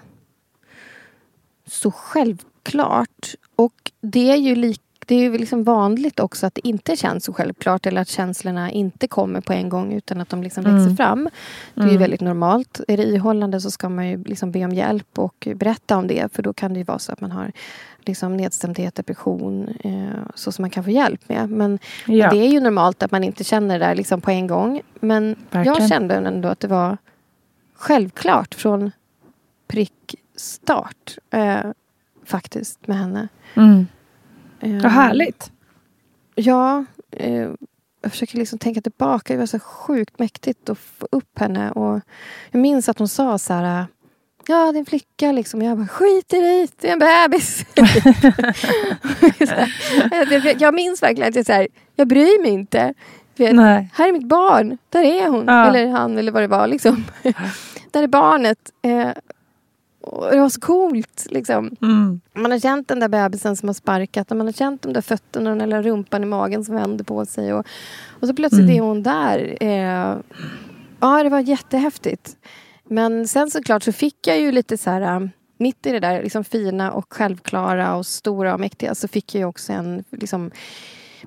så självklart. Och det är ju lik, det är ju liksom vanligt också att det inte känns så självklart eller att känslorna inte kommer på en gång utan att de liksom Mm. växer fram. Det är ju Mm. väldigt normalt. Är det ihållande så ska man ju liksom be om hjälp och berätta om det för då kan det ju vara så att man har liksom nedstämdhet, depression, eh, så som man kan få hjälp med. Men Ja. det är ju normalt att man inte känner det där liksom på en gång. Men Verkligen. jag kände ändå att det var självklart från prick start eh, faktiskt med henne. Mm. Eh, Vad härligt. Ja, eh, jag försöker liksom tänka tillbaka. Det var så sjukt mäktigt att få upp henne. Och jag minns att hon sa så här... Ja, det är en flicka liksom. Jag bara, skit i det, det är en bebis. Här. jag minns verkligen att jag, så här, jag bryr mig inte. Vet, här är mitt barn, där är hon. Ja. Eller han eller vad det var. Liksom. där är barnet. Eh, det var så coolt. Liksom. Mm. Man har känt den där bebisen som har sparkat och man har känt de där fötterna och den där rumpan i magen som vänder på sig. Och, och så plötsligt Mm. är hon där. Eh, ja, det var jättehäftigt. Men sen såklart så fick jag ju lite så här... eh, Mitt i det där liksom fina och självklara och stora och mäktiga så fick jag ju också en liksom,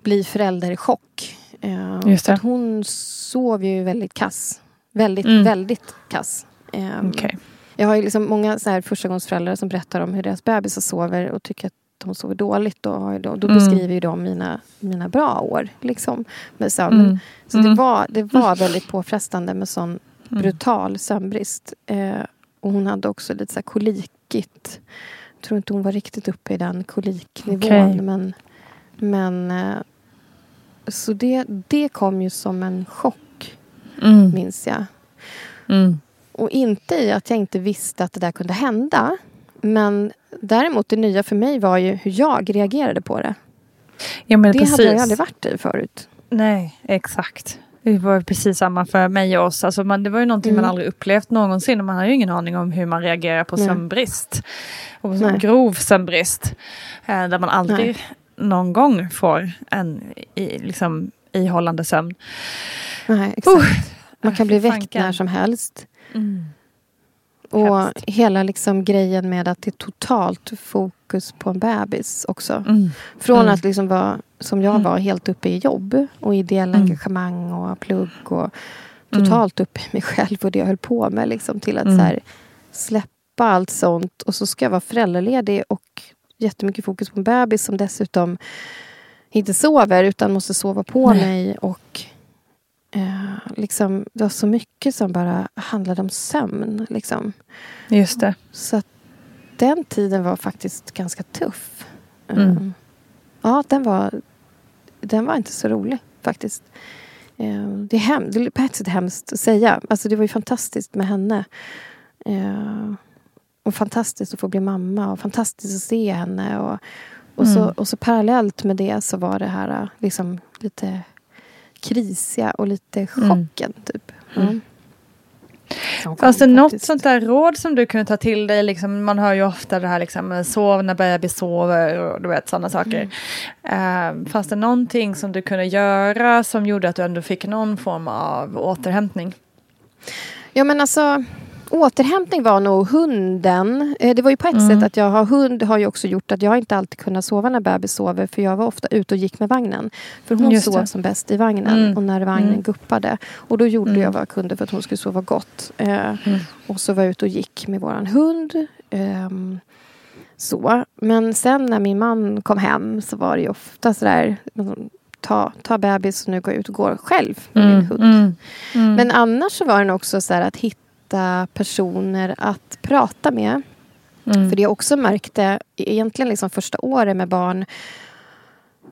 bli förälderchock. Eh, Just det. hon sov ju väldigt kass. Väldigt, Mm. väldigt kass. Eh, Okej. jag har ju liksom många så här förstagångsföräldrar som berättar om hur deras bebisar sover och tycker att de sover dåligt. Och då, då Mm. beskriver ju de mina, mina bra år liksom, med sömnen. Mm. Så det Mm. var, det var väldigt påfrestande med sån Mm. Brutal sömnbrist. Eh, och hon hade också lite så kolikigt. Jag tror inte hon var riktigt uppe i den koliknivån. Okej. Men, men eh, så det, det kom ju som en chock, Mm. minns jag. Mm. Och inte i att jag inte visste att det där kunde hända. Men däremot det nya för mig var ju hur jag reagerade på det. Ja, Det precis. hade jag aldrig varit i förut. Nej, exakt. Det var precis samma för mig och oss. Alltså man, det var ju någonting Mm. man aldrig upplevt någonsin och man har ju ingen aning om hur man reagerar på Nej. sömnbrist. Och Nej. grov sömnbrist. Eh, där man aldrig Nej. någon gång får en i, liksom, ihållande sömn. Nej, exakt. Uh, Man kan bli väckt när som helst. Mm. Och Hemskt. hela liksom grejen med att det är totalt fokus på en bebis också. Mm. Från Mm. att liksom vara, som jag Mm. var, helt uppe i jobb och ideella Mm. engagemang och plugg och Mm. totalt uppe i mig själv och det jag höll på med. Liksom, till att Mm. här, släppa allt sånt och så ska jag vara föräldraledig och jättemycket fokus på en bebis som dessutom inte sover utan måste sova på Nej. mig. Och eh, liksom, Det var så mycket som bara handlade om sömn. Liksom. Just det. Så att den tiden var faktiskt ganska tuff. Mm. Eh, Ja, den var, den var inte så rolig faktiskt. Eh, Det är, hem, det är på ett sätt hemskt att säga. Alltså, det var ju fantastiskt med henne. Eh, Och fantastiskt att få bli mamma och fantastiskt att se henne. Och, och, så, Mm. och så parallellt med det så var det här eh, liksom lite krisiga och lite chocken. Typ. Mm. Som Fanns det kom något sånt där råd som du kunde ta till dig? Liksom, man hör ju ofta det här liksom, sov när bebis sover och du vet sådana saker. Mm. Eh, fanns det någonting som du kunde göra som gjorde att du ändå fick någon form av återhämtning? Ja men alltså Återhämtning var nog hunden. Eh, Det var ju på ett Mm. sätt att jag har hund har ju också gjort att jag inte alltid kunnat sova när bebis sover för jag var ofta ute och gick med vagnen. För hon Just sov det. som bäst i vagnen Mm. och när vagnen Mm. guppade. Och då gjorde Mm. jag vad jag kunde för att hon skulle sova gott. Eh, Mm. Och så var jag ute och gick med våran hund. Ehm, så. Men sen när min man kom hem så var det ju ofta sådär ta, ta bebis och nu går jag ut och går själv med min hund. Mm. Mm. Men annars så var det nog också så här att hitta personer att prata med. Mm. För det jag också märkte egentligen liksom första året med barn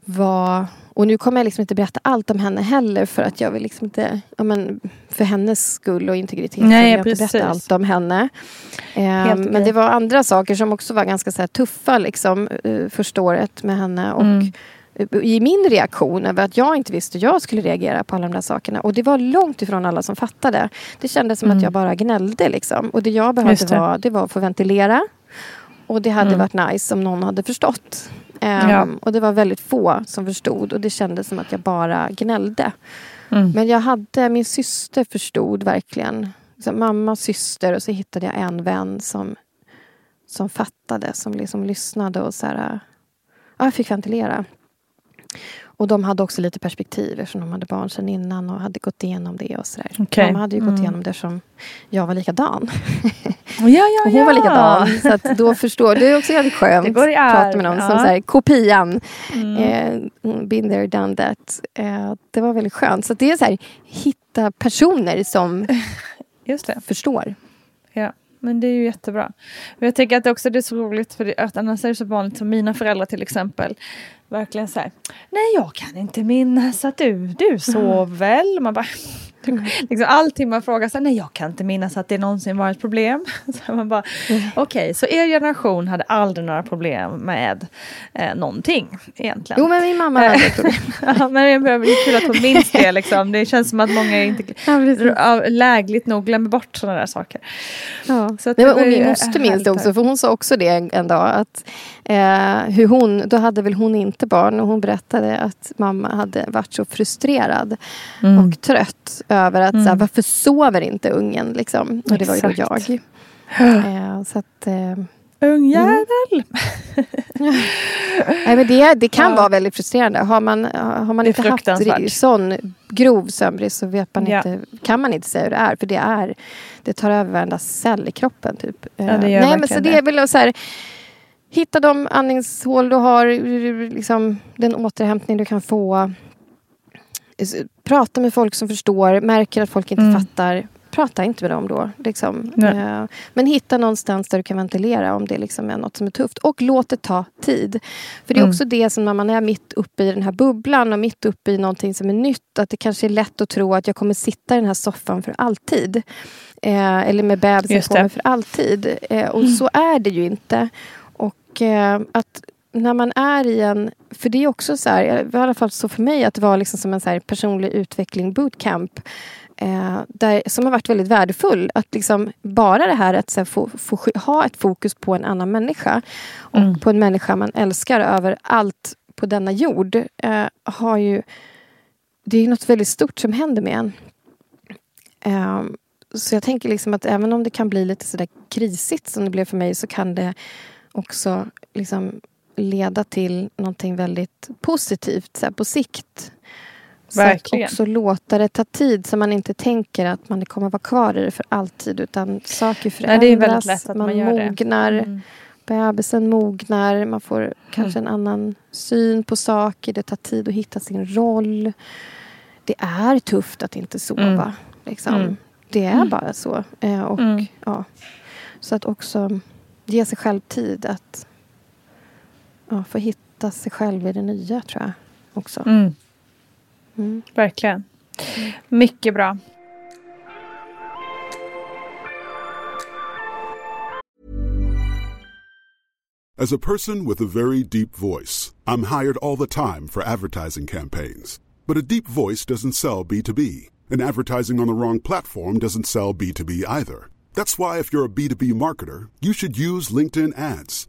var... Och nu kommer jag liksom inte berätta allt om henne heller för att jag vill liksom inte... Ja, men för hennes skull och integritet Nej, vill jag inte precis. berätta allt om henne. Helt men det var andra saker som också var ganska så tuffa liksom, eh, första året med henne. Och Mm. I min reaktion över att jag inte visste hur jag skulle reagera på alla de där sakerna. Och det var långt ifrån alla som fattade. Det kändes som Mm. att jag bara gnällde. Liksom. Och det jag behövde det. var, det var att få ventilera. Och det hade Mm. varit nice om någon hade förstått. Ehm, Ja. Och det var väldigt få som förstod. Och det kändes som att jag bara gnällde. Mm. Men jag hade, min syster förstod verkligen. Liksom, mamma, syster och så hittade jag en vän som, som fattade. Som liksom lyssnade och så här, ja, jag fick ventilera. Och de hade också lite perspektiv eftersom de hade barn sedan innan och hade gått igenom det och sådär. Okej. De hade ju gått Mm. igenom det som jag var likadan. Ja, ja, Och hon var likadan. Så att då förstår Det är också jävligt skönt Det går i att prata med någon ja. som här, kopian. Mm. Eh, been there, done that. Eh, det var väldigt skönt. Så det är så här, hitta personer som förstår. Ja, men det är ju jättebra. Men jag tänker att det också är så roligt för att annars är det så vanligt som mina föräldrar till exempel. Verkligen så här, nej jag kan inte minnas att du, du sov väl? Man bara, liksom allting man frågar sig, nej jag kan inte minnas att det någonsin var ett problem. Så man bara, okej, så er generation hade aldrig några problem med eh, någonting egentligen. Jo men min mamma hade ett problem. ja, men det är kul att hon minns det liksom. Det känns som att många inte Ja, lägligt nog glömmer bort sådana där saker. Ja. Så Nej, men, och min moster minns det också, här. för hon sa också det en, en dag. Att, eh, hur hon, då hade väl hon inte barn och hon berättade att mamma hade varit så frustrerad Mm. och trött över att så här, varför sover inte ungen? Liksom? Och det var ju jag. Eh, så att, eh, Ungjävel! nej, men det, det kan Ja. vara väldigt frustrerande. Har man, har man inte haft sån grov sömnbrist så vet man Ja. inte, kan man inte säga hur det är. För det, är, det tar över varenda cell i kroppen. Typ. Ja, Eh, gör nej, men verkligen så det det. är väl så här, Hitta de andningshål du har, liksom, den återhämtning du kan få. Prata med folk som förstår, märker att folk inte Mm. fattar. Prata inte med dem då. Liksom. Eh, Men hitta någonstans där du kan ventilera om det liksom är något som är tufft. Och låt det ta tid. För det är Mm. också det som när man är mitt uppe i den här bubblan och mitt uppe i någonting som är nytt. Att det kanske är lätt att tro att jag kommer sitta i den här soffan för alltid. Eh, eller med bebisen på mig för alltid. Eh, och så är det ju inte. Och eh, att när man är i en... För det är också så här, i alla fall så för mig, att det var liksom som en så här personlig utveckling bootcamp. Eh, där, som har varit väldigt värdefull. Att liksom bara det här att här, få, få ha ett fokus på en annan människa. Och Mm. på en människa man älskar över allt på denna jord. Eh, har ju... Det är något väldigt stort som händer med en. Eh, så jag tänker liksom att även om det kan bli lite sådär krisigt som det blev för mig så kan det också liksom leda till någonting väldigt positivt så här, på sikt. Så Verkligen. att också låta det ta tid så man inte tänker att man kommer vara kvar i det för alltid utan saker förändras. Nej, det är väldigt lätt att man, man gör det. mognar. Mm. Bebisen mognar, man får kanske en annan syn på saker. Det tar tid att hitta sin roll. Det är tufft att inte sova. Mm. Liksom. Mm. Det är bara så. Eh, och, Mm. ja. Så att också ge sig själv tid att ja, få hitta sig själv i det nya, tror jag. Också. Mm. Mm. Verkligen. Mycket bra. As a person with a very deep voice, I'm hired all the time for advertising campaigns. But a deep voice doesn't sell B2B, and advertising on the wrong platform doesn't sell B2B either. That's why, if you're a B2B marketer, you should use LinkedIn ads.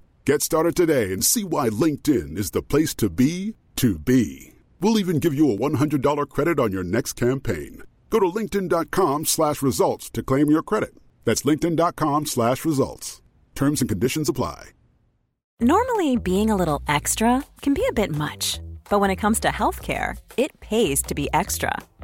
Get started today and see why LinkedIn is the place to be to be. We'll even give you a $100 credit on your next campaign. Go to linkedin.com slash results to claim your credit. That's linkedin.com slash results. Terms and conditions apply. Normally, being a little extra can be a bit much, but when it comes to healthcare, it pays to be extra.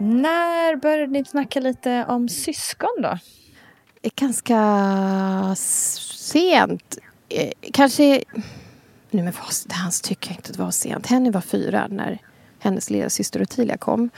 När började ni snacka lite om syskon då? Ganska sent. Eh, Kanske... Nej, men vad, hans tycker jag inte det var sent. Henny var fyra när hennes lilla syster Ottilia kom.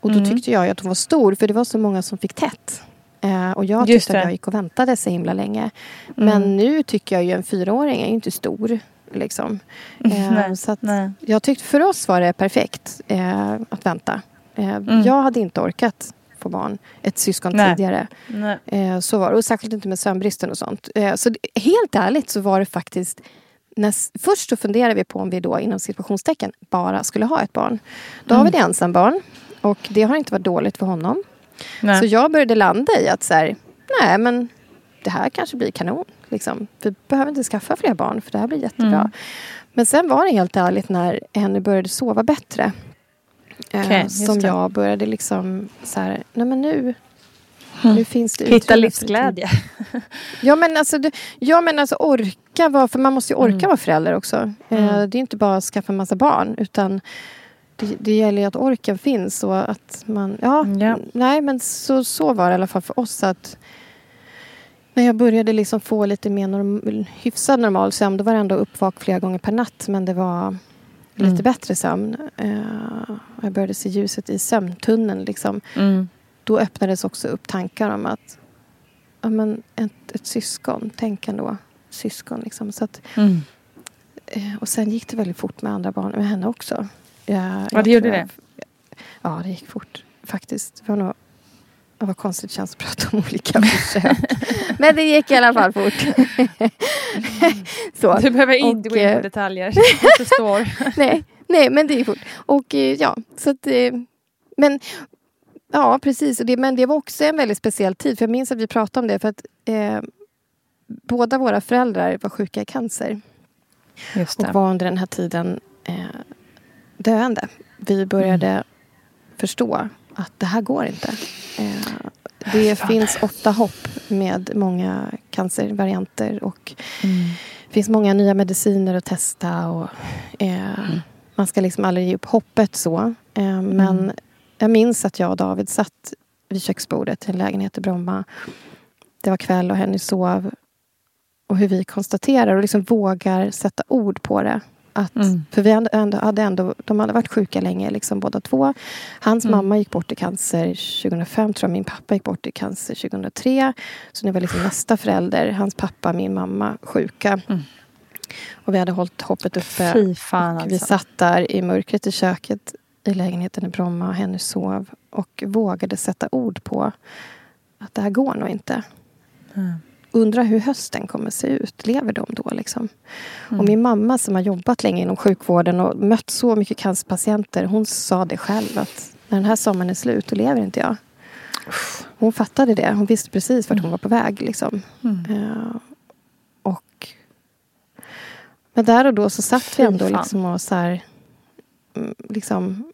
Och då tyckte jag att hon var stor för det var så många som fick tätt. Eh, och jag Just tyckte att det. jag gick och väntade så himla länge. Men nu tycker jag ju en fyraåring är ju inte stor. Liksom. Eh, Nej, så att nej. jag tyckte för oss var det perfekt eh, att vänta. Eh, Jag hade inte orkat få barn, ett syskon Mm. Nej. tidigare. Nej. Eh, så var det. Och särskilt inte med sömnbristen och sånt. Eh, så helt ärligt så var det faktiskt när, först så funderade vi på om vi då inom situationstecken bara skulle ha ett barn. Då har vi det ensambarn. Och det har inte varit dåligt för honom. Nej. Så jag började landa i att så här, nej men det här kanske blir kanon. Liksom. Vi behöver inte skaffa fler barn för det här blir jättebra. Mm. Men sen var det helt ärligt när Henny började sova bättre. Eh, just som jag började liksom så här, nej men nu, nu finns det Mm. Hitta livsglädje. Ja men alltså, det, ja, men alltså orka vara, för man måste ju orka Mm. vara förälder också. Eh, det är inte bara att skaffa en massa barn utan det, det gäller ju att orken finns och att man, ja, Ja. nej men så, så var det i alla fall för oss att när jag började liksom få lite mer norm, hyfsad normal sömn då var det ändå uppvak flera gånger per natt men det var lite Mm. bättre sömn. Eh, jag började se ljuset i sömntunneln liksom Mm. då öppnades också upp tankar om att ja, men ett, ett syskon, tänk ändå syskon. Liksom. Så att, Mm. eh, och sen gick det väldigt fort med andra barn, med henne också. Jag, Ja, jag det gjorde tror det. jag- Ja, det gick fort faktiskt. Det var nog var konstigt känns att prata om olika försök. Men det gick i alla fall fort. Så. Du behöver inte Och, gå in på eh, detaljer. Jag förstår. nej, nej, men det gick fort. Och eh, ja, så att... eh, Men ja, precis. Och det, men det var också en väldigt speciell tid. För jag minns att vi pratade om det. För att eh, båda våra föräldrar var sjuka i cancer. Just Och var under den här tiden eh, döende. Vi började förstå att det här går inte. Eh, det finns åtta hopp med många cancervarianter. Och det finns många nya mediciner att testa. Och, eh, Man ska liksom aldrig ge upp hoppet så. Eh, men jag minns att jag och David satt vid köksbordet i en lägenhet i Bromma. Det var kväll och Henny sov. Och hur vi konstaterar och liksom vågar sätta ord på det. Att, Mm. För vi hade ändå, hade ändå, de hade varit sjuka länge liksom båda två. Hans mamma gick bort i cancer 2005 tror jag. Min pappa gick bort i cancer 2003. Så det var liksom nästa förälder. Hans pappa, min mamma, sjuka. Och vi hade hållit hoppet uppe. Fy fan Och Vi alltså. satt där i mörkret i köket i lägenheten i Bromma och sov och vågade sätta ord på att det här går nog inte. Undrar hur hösten kommer se ut. Lever de då? Liksom? Och min mamma som har jobbat länge inom sjukvården och mött så mycket cancerpatienter. Hon sa det själv att när den här sommaren är slut, då lever inte jag. Hon fattade det. Hon visste precis vart hon var på väg. Liksom. Eh, och men där och då så satt vi ändå liksom och så här, mm, liksom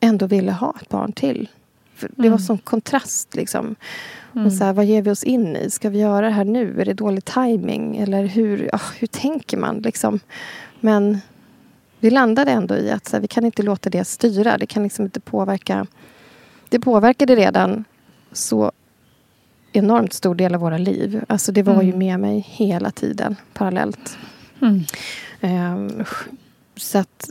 ändå ville ha ett barn till. För det var sån kontrast. Liksom. Och så här, vad ger vi oss in i? Ska vi göra det här nu? Är det dålig timing? Eller hur, ah, hur tänker man? Liksom? Men vi landade ändå i att så här, vi kan inte låta det styra. Det kan liksom inte påverka. Det påverkade redan så enormt stor del av våra liv. Alltså det var ju med mig hela tiden parallellt. Ehm, så att,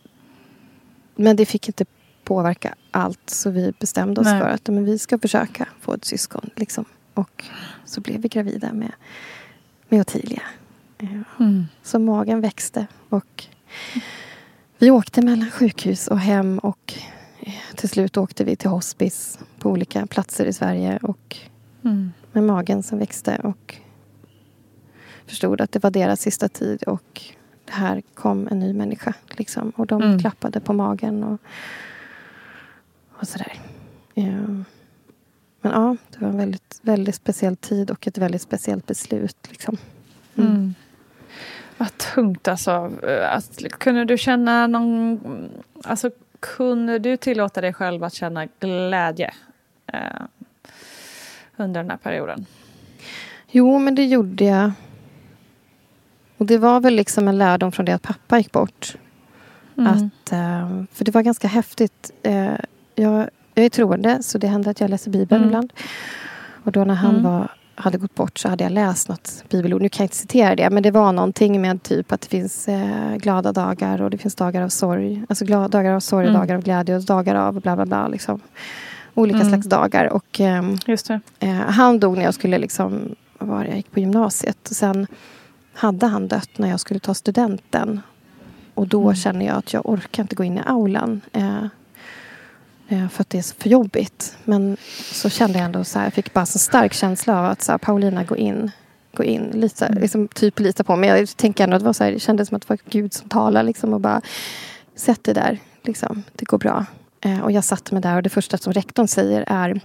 men det fick inte påverka allt. Så vi bestämde oss Nej. för att men vi ska försöka få ett syskon. Liksom. Och så blev vi gravida med, med Ottilia. Ehm, Så magen växte. Och vi åkte mellan sjukhus och hem. Och eh, till slut åkte vi till hospice på olika platser i Sverige. Och med magen som växte. Och förstod att det var deras sista tid. Och här kom en ny människa. Liksom. Och de Mm. klappade på magen. Och, och sådär. Ja. Men ja, det var en väldigt, väldigt speciell tid och ett väldigt speciellt beslut. Liksom. Mm. Vad tungt alltså. Att, kunde du känna någon... Alltså, kunde du tillåta dig själv att känna glädje eh, under den här perioden? Jo, men det gjorde jag. Och det var väl liksom en lärdom från det att pappa gick bort. Att, eh, för det var ganska häftigt. Jag, jag är troende, så det händer att jag läser Bibeln Mm. ibland. Och då när han Mm. var hade gått bort så hade jag läst något bibelord. Nu kan jag inte citera det, men det var någonting med typ att det finns eh, glada dagar och det finns dagar av sorg. Alltså glada, dagar av sorg, Mm. dagar av glädje och dagar av bla bla bla. Liksom. Olika Mm. slags dagar. Och ehm, eh, han dog när jag skulle liksom, var jag gick på gymnasiet. Och sen hade han dött när jag skulle ta studenten. Och då Mm. känner jag att jag orkar inte gå in i aulan. Eh, för att det är för jobbigt. Men så kände jag ändå så här, jag fick bara så stark känsla av att så här, Paulina, gå in. Gå in, lita, Mm. liksom, typ lita på mig. Jag tänker ändå att det, var så här, det kändes som att det var Gud som talade. Liksom, och bara, sätt dig där, liksom, det går bra. Eh, och jag satte mig där och det första som rektorn säger är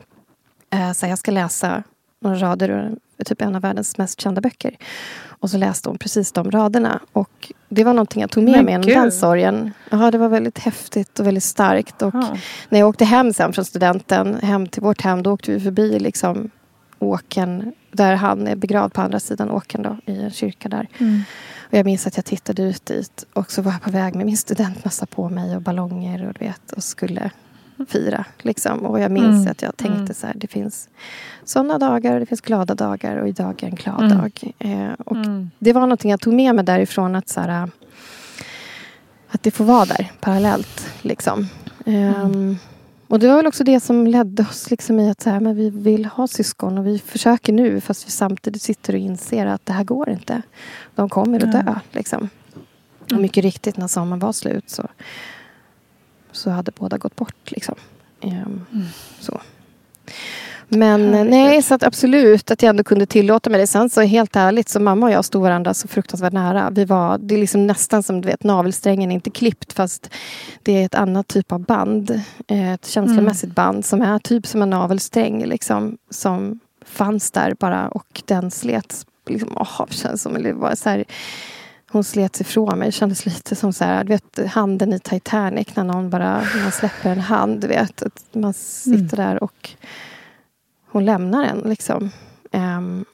eh, så här, jag ska läsa några rader ur typ en av världens mest kända böcker. Och så läste hon precis de raderna. Och det var någonting jag tog med Men mig genom den sorgen. Ja, det var väldigt häftigt och väldigt starkt. Och Ja. när jag åkte hem sen från studenten, hem till vårt hem, då åkte vi förbi liksom åken där han är begravd på andra sidan åken då, i en kyrka där. Mm. Och jag minns att jag tittade ut dit och så var jag på väg med min studentmössa på mig och ballonger och du vet och skulle fira. Liksom. Och jag minns Mm. att jag tänkte Mm. så här, det finns sådana dagar och det finns glada dagar och idag är en glad Mm. dag. Eh, och Mm. det var någonting jag tog med mig därifrån att så här, att det får vara där parallellt. Liksom. Ehm, och det var väl också det som ledde oss liksom i att så här, men vi vill ha syskon och vi försöker nu fast vi samtidigt sitter och inser att det här går inte. De kommer att dö. Liksom. Och mycket riktigt när sommaren var slut så, så hade båda gått bort. Liksom. Ehm, så. Men eh, Herregud. nej, så att absolut att jag ändå kunde tillåta mig det. Sen så helt ärligt, så mamma och jag stod varandra så fruktansvärt nära. Vi var, det är liksom nästan som du vet, navelsträngen är inte klippt fast det är ett annat typ av band. Eh, Ett känslomässigt band som är typ som en navelsträng liksom, som fanns där bara och den slets. Liksom, det känns som, det var så här, hon slets ifrån mig. Det kändes lite som så här, du vet, handen i Titanic när någon bara man släpper en hand. Du vet, att man sitter där och hon lämnar en. Liksom. Ehm,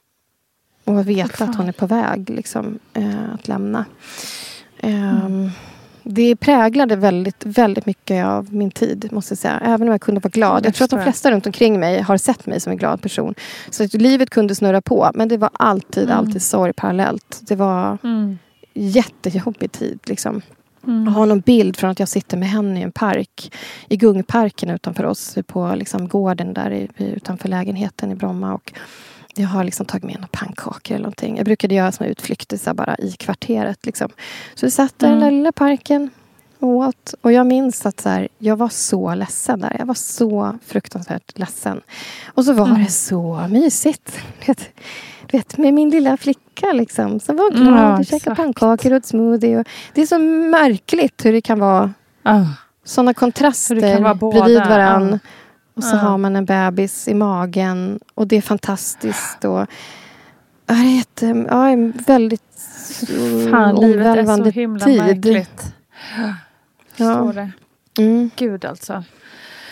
och vet fan. att hon är på väg liksom, eh, att lämna. Ehm, Det präglade väldigt, väldigt mycket av min tid, måste jag säga. Även om jag kunde vara glad. Jag tror att de flesta runt omkring mig har sett mig som en glad person. Så att livet kunde snurra på. Men det var alltid, Mm. alltid sorg parallellt. Det var Mm. Jättejobbig tid. Liksom. Mm. Jag har någon bild från att jag sitter med henne i en park. I Gungparken utanför oss. På liksom gården där i, utanför lägenheten i Bromma. Och jag har liksom tagit med några pannkakor eller någonting. Jag brukade göra såna utflykter så bara i kvarteret. Liksom. Så vi satt där i den Mm. lilla parken och åt. Och jag minns att så här, jag var så ledsen där. Jag var så fruktansvärt ledsen. Och så var Mm. det så mysigt. Du vet, med min lilla flicka liksom. Som var glad Ja, och käkade pannkakor och smoothie. Och det är så märkligt hur det kan vara Ah. sådana kontraster vara bredvid varann. ja. Och så Ja. har man en bebis i magen. Och det är fantastiskt. Och, ja, det är jätte, ja, väldigt Fan, livet är så himla tid. märkligt. Ja. Förstår det. Mm. Gud alltså.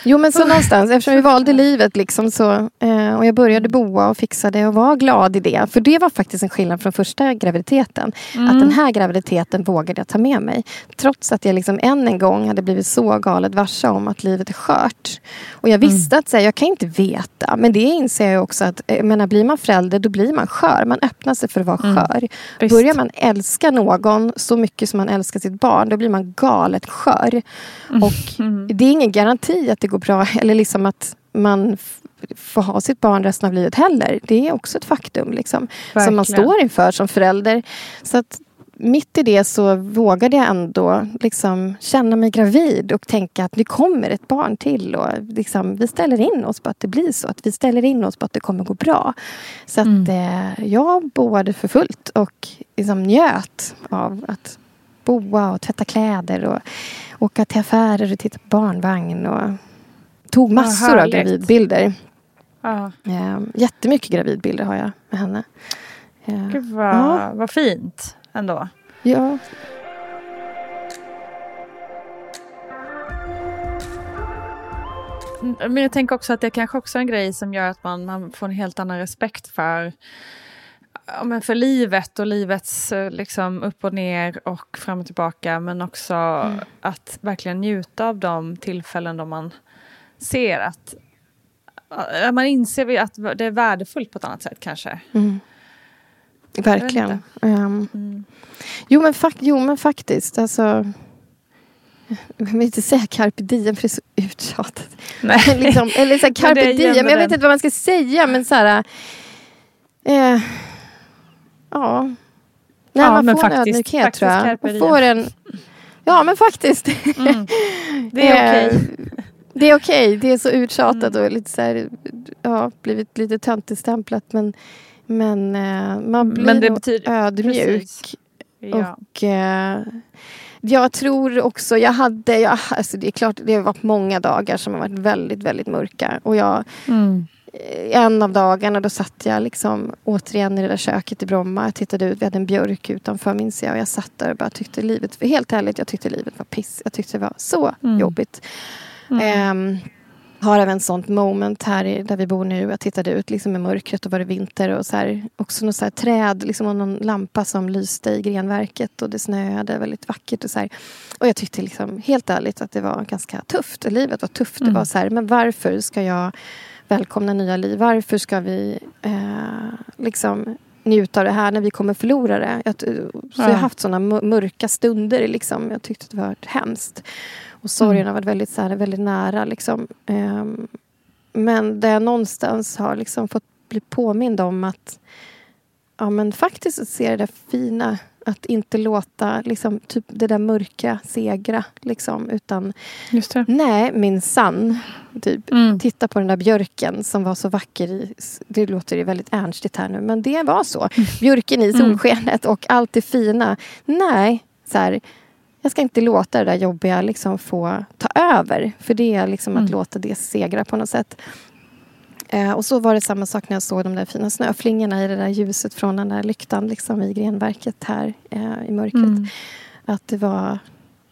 Jo men så någonstans, eftersom vi valde livet liksom så, eh, och jag började boa och fixade och var glad i det. För det var faktiskt en skillnad från första graviditeten. Att den här graviditeten vågade jag ta med mig. Trots att jag liksom än en gång hade blivit så galet varse om att livet är skört. Och jag visste att så här, jag kan inte veta. Men det inser jag också att eh, jag menar, blir man förälder då blir man skör. Man öppnar sig för att vara skör. Visst. Börjar man älska någon så mycket som man älskar sitt barn då blir man galet skör. Och det är ingen garanti att det går bra eller liksom att man får ha sitt barn resten av livet heller. Det är också ett faktum liksom, som man står inför som förälder. Så att mitt i det så vågade jag ändå liksom känna mig gravid och tänka att nu kommer ett barn till. Och liksom, vi ställer in oss på att det blir så. Att vi ställer in oss på att det kommer gå bra. Så att Mm. eh, jag boade för fullt och liksom njöt av att boa och tvätta kläder och åka till affärer och titta på barnvagn. Och tog massor av härligt. gravidbilder. Ja. Eh, jättemycket gravidbilder har jag med henne. Eh, Gud vad, Ja. vad fint ändå. ja, Mm, Men jag tänker också att det kanske också är en grej som gör att man, man får en helt annan respekt för, ja, men för livet och livets eh, liksom, upp och ner och fram och tillbaka. Men också att verkligen njuta av de tillfällen då man ser att man inser att det är värdefullt på ett annat sätt kanske. Mm. Verkligen. Ehm, Mm. jo, men fak- jo, men faktiskt. Alltså, jag vill inte säga carpe diem för det är så uttjatat. Nej. liksom, eller så här, Men carpe diem, jag vet inte vad man ska säga men så här... Eh, ja. Nej, Ja, man får en faktiskt- ödmjukhet faktiskt tror jag. Man får en... Ja men faktiskt. Mm. Det är Eh, okej. Det är okej. Det är så uttjatat Mm. och lite så här, ja, blivit lite töntigstämplat men, men eh, man blir Men det betyder- ödmjuk. precis. Ja. Och eh, jag tror också, jag hade, jag, alltså det är klart det har varit många dagar som har varit väldigt, väldigt mörka. Och jag, Mm. eh, en av dagarna då satt jag liksom återigen i det där köket i Bromma. Jag tittade ut, vi hade en björk utanför minns jag. Och jag satt där och bara tyckte livet, helt ärligt, jag tyckte livet var piss. Jag tyckte det var så Mm. jobbigt. Ehm, har även sånt moment här i, där vi bor nu. Jag tittade ut liksom i mörkret och var det vinter och så här, också något så här träd liksom, och någon lampa som lyste i grenverket och det snöade väldigt vackert. Och, så här. och jag tyckte liksom, helt ärligt att det var ganska tufft. Livet var tufft. Det var så här, men varför ska jag välkomna nya liv? Varför ska vi eh, liksom njuta av det här när vi kommer förlora det? Jag, så jag har Ja. haft såna mör- mörka stunder. Liksom. Jag tyckte att det var hemskt. Och sorgen har varit väldigt, så här, väldigt nära. Liksom. Ehm, men där jag någonstans har liksom fått bli påmind om att ja, men faktiskt se det där fina. Att inte låta liksom, typ det där mörka segra. Liksom, utan Just det. nej, min sann. Typ. Mm. Titta på den där björken som var så vacker. I, det låter ju väldigt ernstigt här nu, men det var så. Björken i solskenet och allt det fina. Nej, så här, jag ska inte låta det där jobbiga liksom få ta över. För det är liksom att låta det segra på något sätt. Eh, och så var det samma sak när jag såg de där fina snöflingorna i det där ljuset från den där lyktan liksom, i grenverket här eh, i mörkret. Mm. Att det var...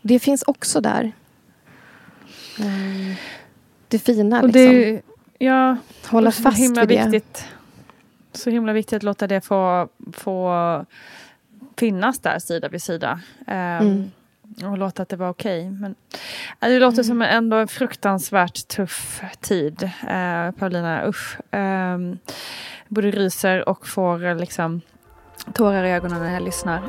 Det finns också där. Mm. Det fina Och liksom. det ja, Hålla och fast himla vid det. viktigt. Så himla viktigt att låta det få, få finnas där sida vid sida. Ehm, Mm. Och låta att det var okej. Men äh, det låter som ändå en fruktansvärt tuff tid. Uh, Paulina, usch. Um, både ryser och får eh, liksom tårar i ögonen när jag lyssnar.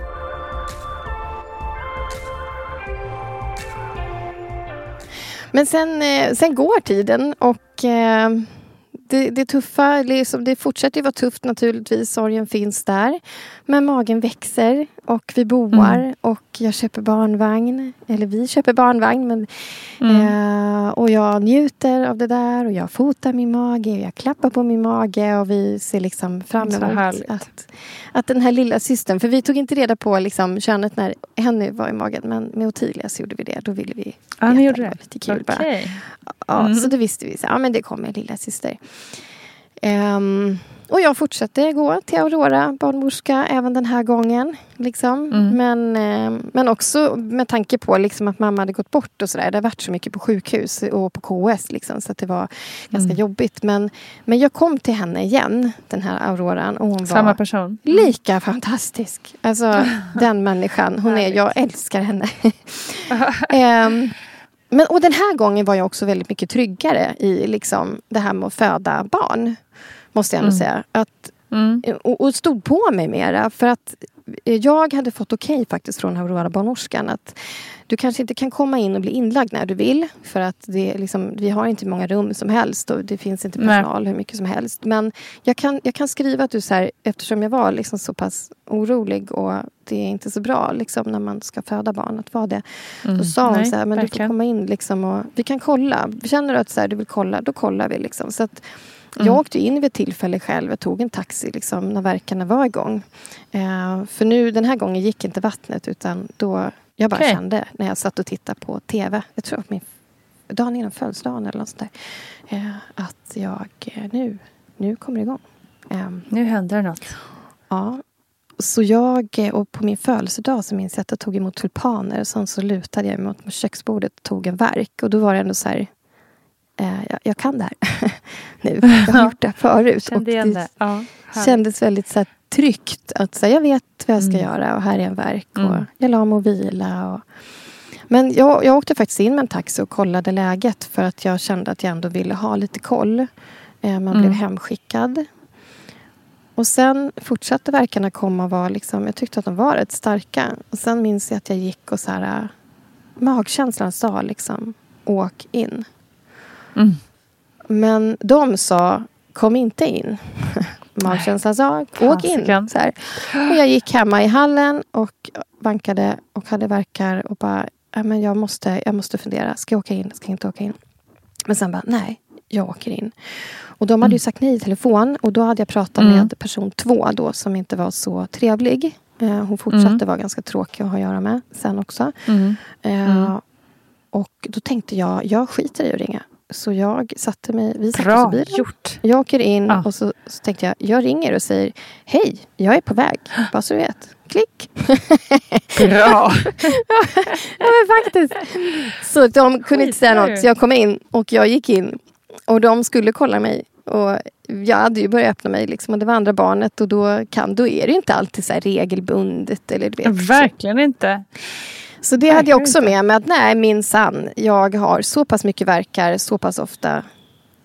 Men sen, eh, sen går tiden och eh, det, det tuffa, liksom, det fortsätter ju vara tufft naturligtvis. Sorgen finns där. Men magen växer och vi boar Mm. och jag köper barnvagn. Eller vi köper barnvagn. Men, Mm. eh, och jag njuter av det där och jag fotar min mage och jag klappar på min mage och vi ser liksom fram emot att, att den här lilla systern, för vi tog inte reda på liksom, könet när Henny var i magen men med Ottilia så gjorde vi det. Då ville vi ni veta. gjorde det? lite kul bara. Okej. Ja, Mm. Så då visste vi så ja men det kommer lilla syster. Ehm, och jag fortsatte gå till Aurora barnmorska även den här gången. Liksom. Mm. Men, ehm, men också med tanke på liksom, att mamma hade gått bort och sådär. Det har varit så mycket på sjukhus och på KS liksom, så att det var ganska Mm. jobbigt. Men, men jag kom till henne igen, den här Auroran. Och hon Samma var person. lika fantastisk. Alltså den människan. Hon är, jag älskar henne. Ehm, men, och den här gången var jag också väldigt mycket tryggare i liksom, det här med att föda barn. Måste jag ändå Mm. säga. Att, Mm. och, och stod på mig mera. För att jag hade fått okej faktiskt från Aurora barnmorskan att du kanske inte kan komma in och bli inlagd när du vill. För att det liksom, vi har inte många rum som helst och det finns inte Nej. personal hur mycket som helst. Men jag kan, jag kan skriva att du så här, eftersom jag var liksom så pass orolig och det är inte så bra liksom, när man ska föda barn att vara det. Mm. Då sa hon Nej, så här, men du får verkligen. komma in liksom och vi kan kolla. Känner du att så här, du vill kolla, då kollar vi. Liksom. Så att Mm. Jag åkte in vid ett tillfälle själv. Jag tog en taxi liksom, när verkarna var igång. Eh, för nu, den här gången gick inte vattnet utan då jag bara Okej. kände när jag satt och tittade på TV. Jag tror att min dagen innan födelsedagen eller något sånt där. Eh, att jag, eh, nu, nu kommer det igång. Ehm, Nu händer det något. Ja. Så jag, eh, och på min födelsedag så minns jag att jag tog emot tulpaner. Sen så lutade jag mig mot köksbordet och tog en verk. Och då var det ändå så här, eh, jag, jag kan det här nu. Jag har gjort det här förut. och det. Ja, kändes väldigt så här, tryggt. Att så här, jag vet vad jag ska Mm. göra och här är en verk. Och Mm. jag la mig och vila. Och, men jag, jag åkte faktiskt in med en taxi och kollade läget. För att jag kände att jag ändå ville ha lite koll. Eh, man Mm. blev hemskickad. Och sen fortsatte verkarna komma och var liksom, jag tyckte att de var rätt starka. Och sen minns jag att jag gick och så här, äh, magkänslan sa liksom, åk in. Mm. Men de sa, kom inte in. Magkänslan sa, åk in. Så här. Och jag gick hemma i hallen och vankade och hade verkar och bara, "Ja, men jag, måste, jag måste fundera. Ska jag åka in? Ska jag inte åka in? Men sen bara, nej, jag åker in. Och de hade ju sagt nej i telefon och då hade jag pratat Mm. med person två då som inte var så trevlig. Eh, hon fortsatte Mm. vara ganska tråkig att ha att göra med sen också. Mm. Eh, Mm. Och då tänkte jag, jag skiter i att ringa. Så jag satte mig, vi satte oss i Bra bilen. gjort. Jag åker in Ja. och så, så tänkte jag, jag ringer och säger Hej, jag är på väg. Bara så du vet. Klick. Bra. Ja, men faktiskt. Så de kunde inte säga något. Så jag kom in och jag gick in. Och de skulle kolla mig. Och jag hade ju börjat öppna mig liksom, och det var andra barnet och då, kan, då är det inte alltid så regelbundet. Eller, du vet, så. Verkligen inte. Så det hade jag också med mig att nej minsann, jag har så pass mycket verkar så pass ofta.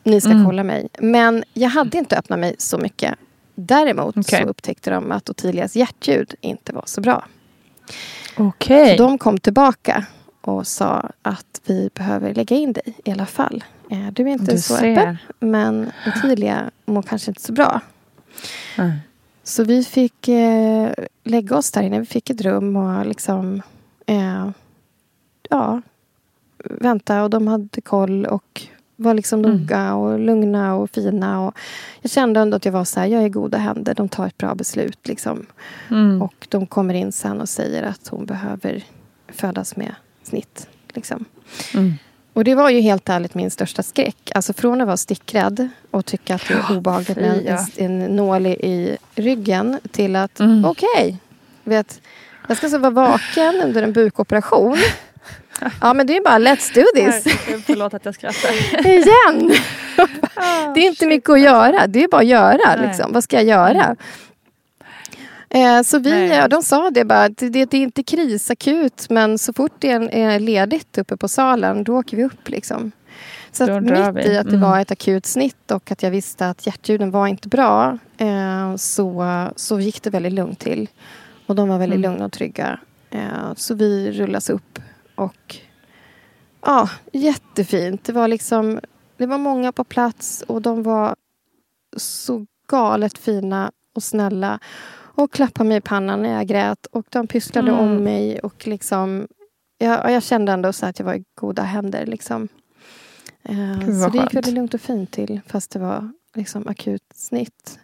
Ni ska Mm. kolla mig. Men jag hade inte öppnat mig så mycket. Däremot Okej. så upptäckte de att Ottilias hjärtljud inte var så bra. Okej. Så de kom tillbaka och sa att vi behöver lägga in dig i alla fall. Eh, Du är inte Du så ser. öppen, men Ottilia mår kanske inte så bra. Mm. Så vi fick eh, lägga oss där inne. Vi fick ett rum och liksom eh, ja, vänta. Och de hade koll och var liksom Mm. noga och lugna och fina. Och jag kände ändå att jag var så här, jag är i goda händer. De tar ett bra beslut. Liksom. Mm. Och de kommer in sen och säger att hon behöver födas med snitt. Liksom. Mm. Och det var ju helt ärligt min största skräck. Alltså från att vara stickrädd och tycka att det är obehagligt med en, en, nål i, ryggen till att Mm. okej, vet, jag ska så vara vaken under en bukoperation. Ja men det är bara let's do this. Herregud, Förlåt att jag skrattar. Igen! Det är inte mycket att göra. Det är bara att göra. Nej. Liksom. Vad ska jag göra? Eh, så vi, Nej. ja, de sa det bara, det, det är inte krisakut men så fort det är, ledigt uppe på salen då åker vi upp. Liksom. Så att mitt vi. i att det Mm. var ett akut snitt och att jag visste att hjärtljuden var inte bra eh, så, så gick det väldigt lugnt till. Och de var väldigt Mm. lugna och trygga. Eh, så vi rullas upp och ja, jättefint. Det var liksom det var många på plats och de var så galet fina och snälla. Och klappade mig i pannan när jag grät och de pysslade Mm. om mig. Och liksom, jag, jag kände ändå så att jag var i goda händer. Liksom. Eh, så det gick väldigt lugnt och fint till fast det var liksom akut snitt.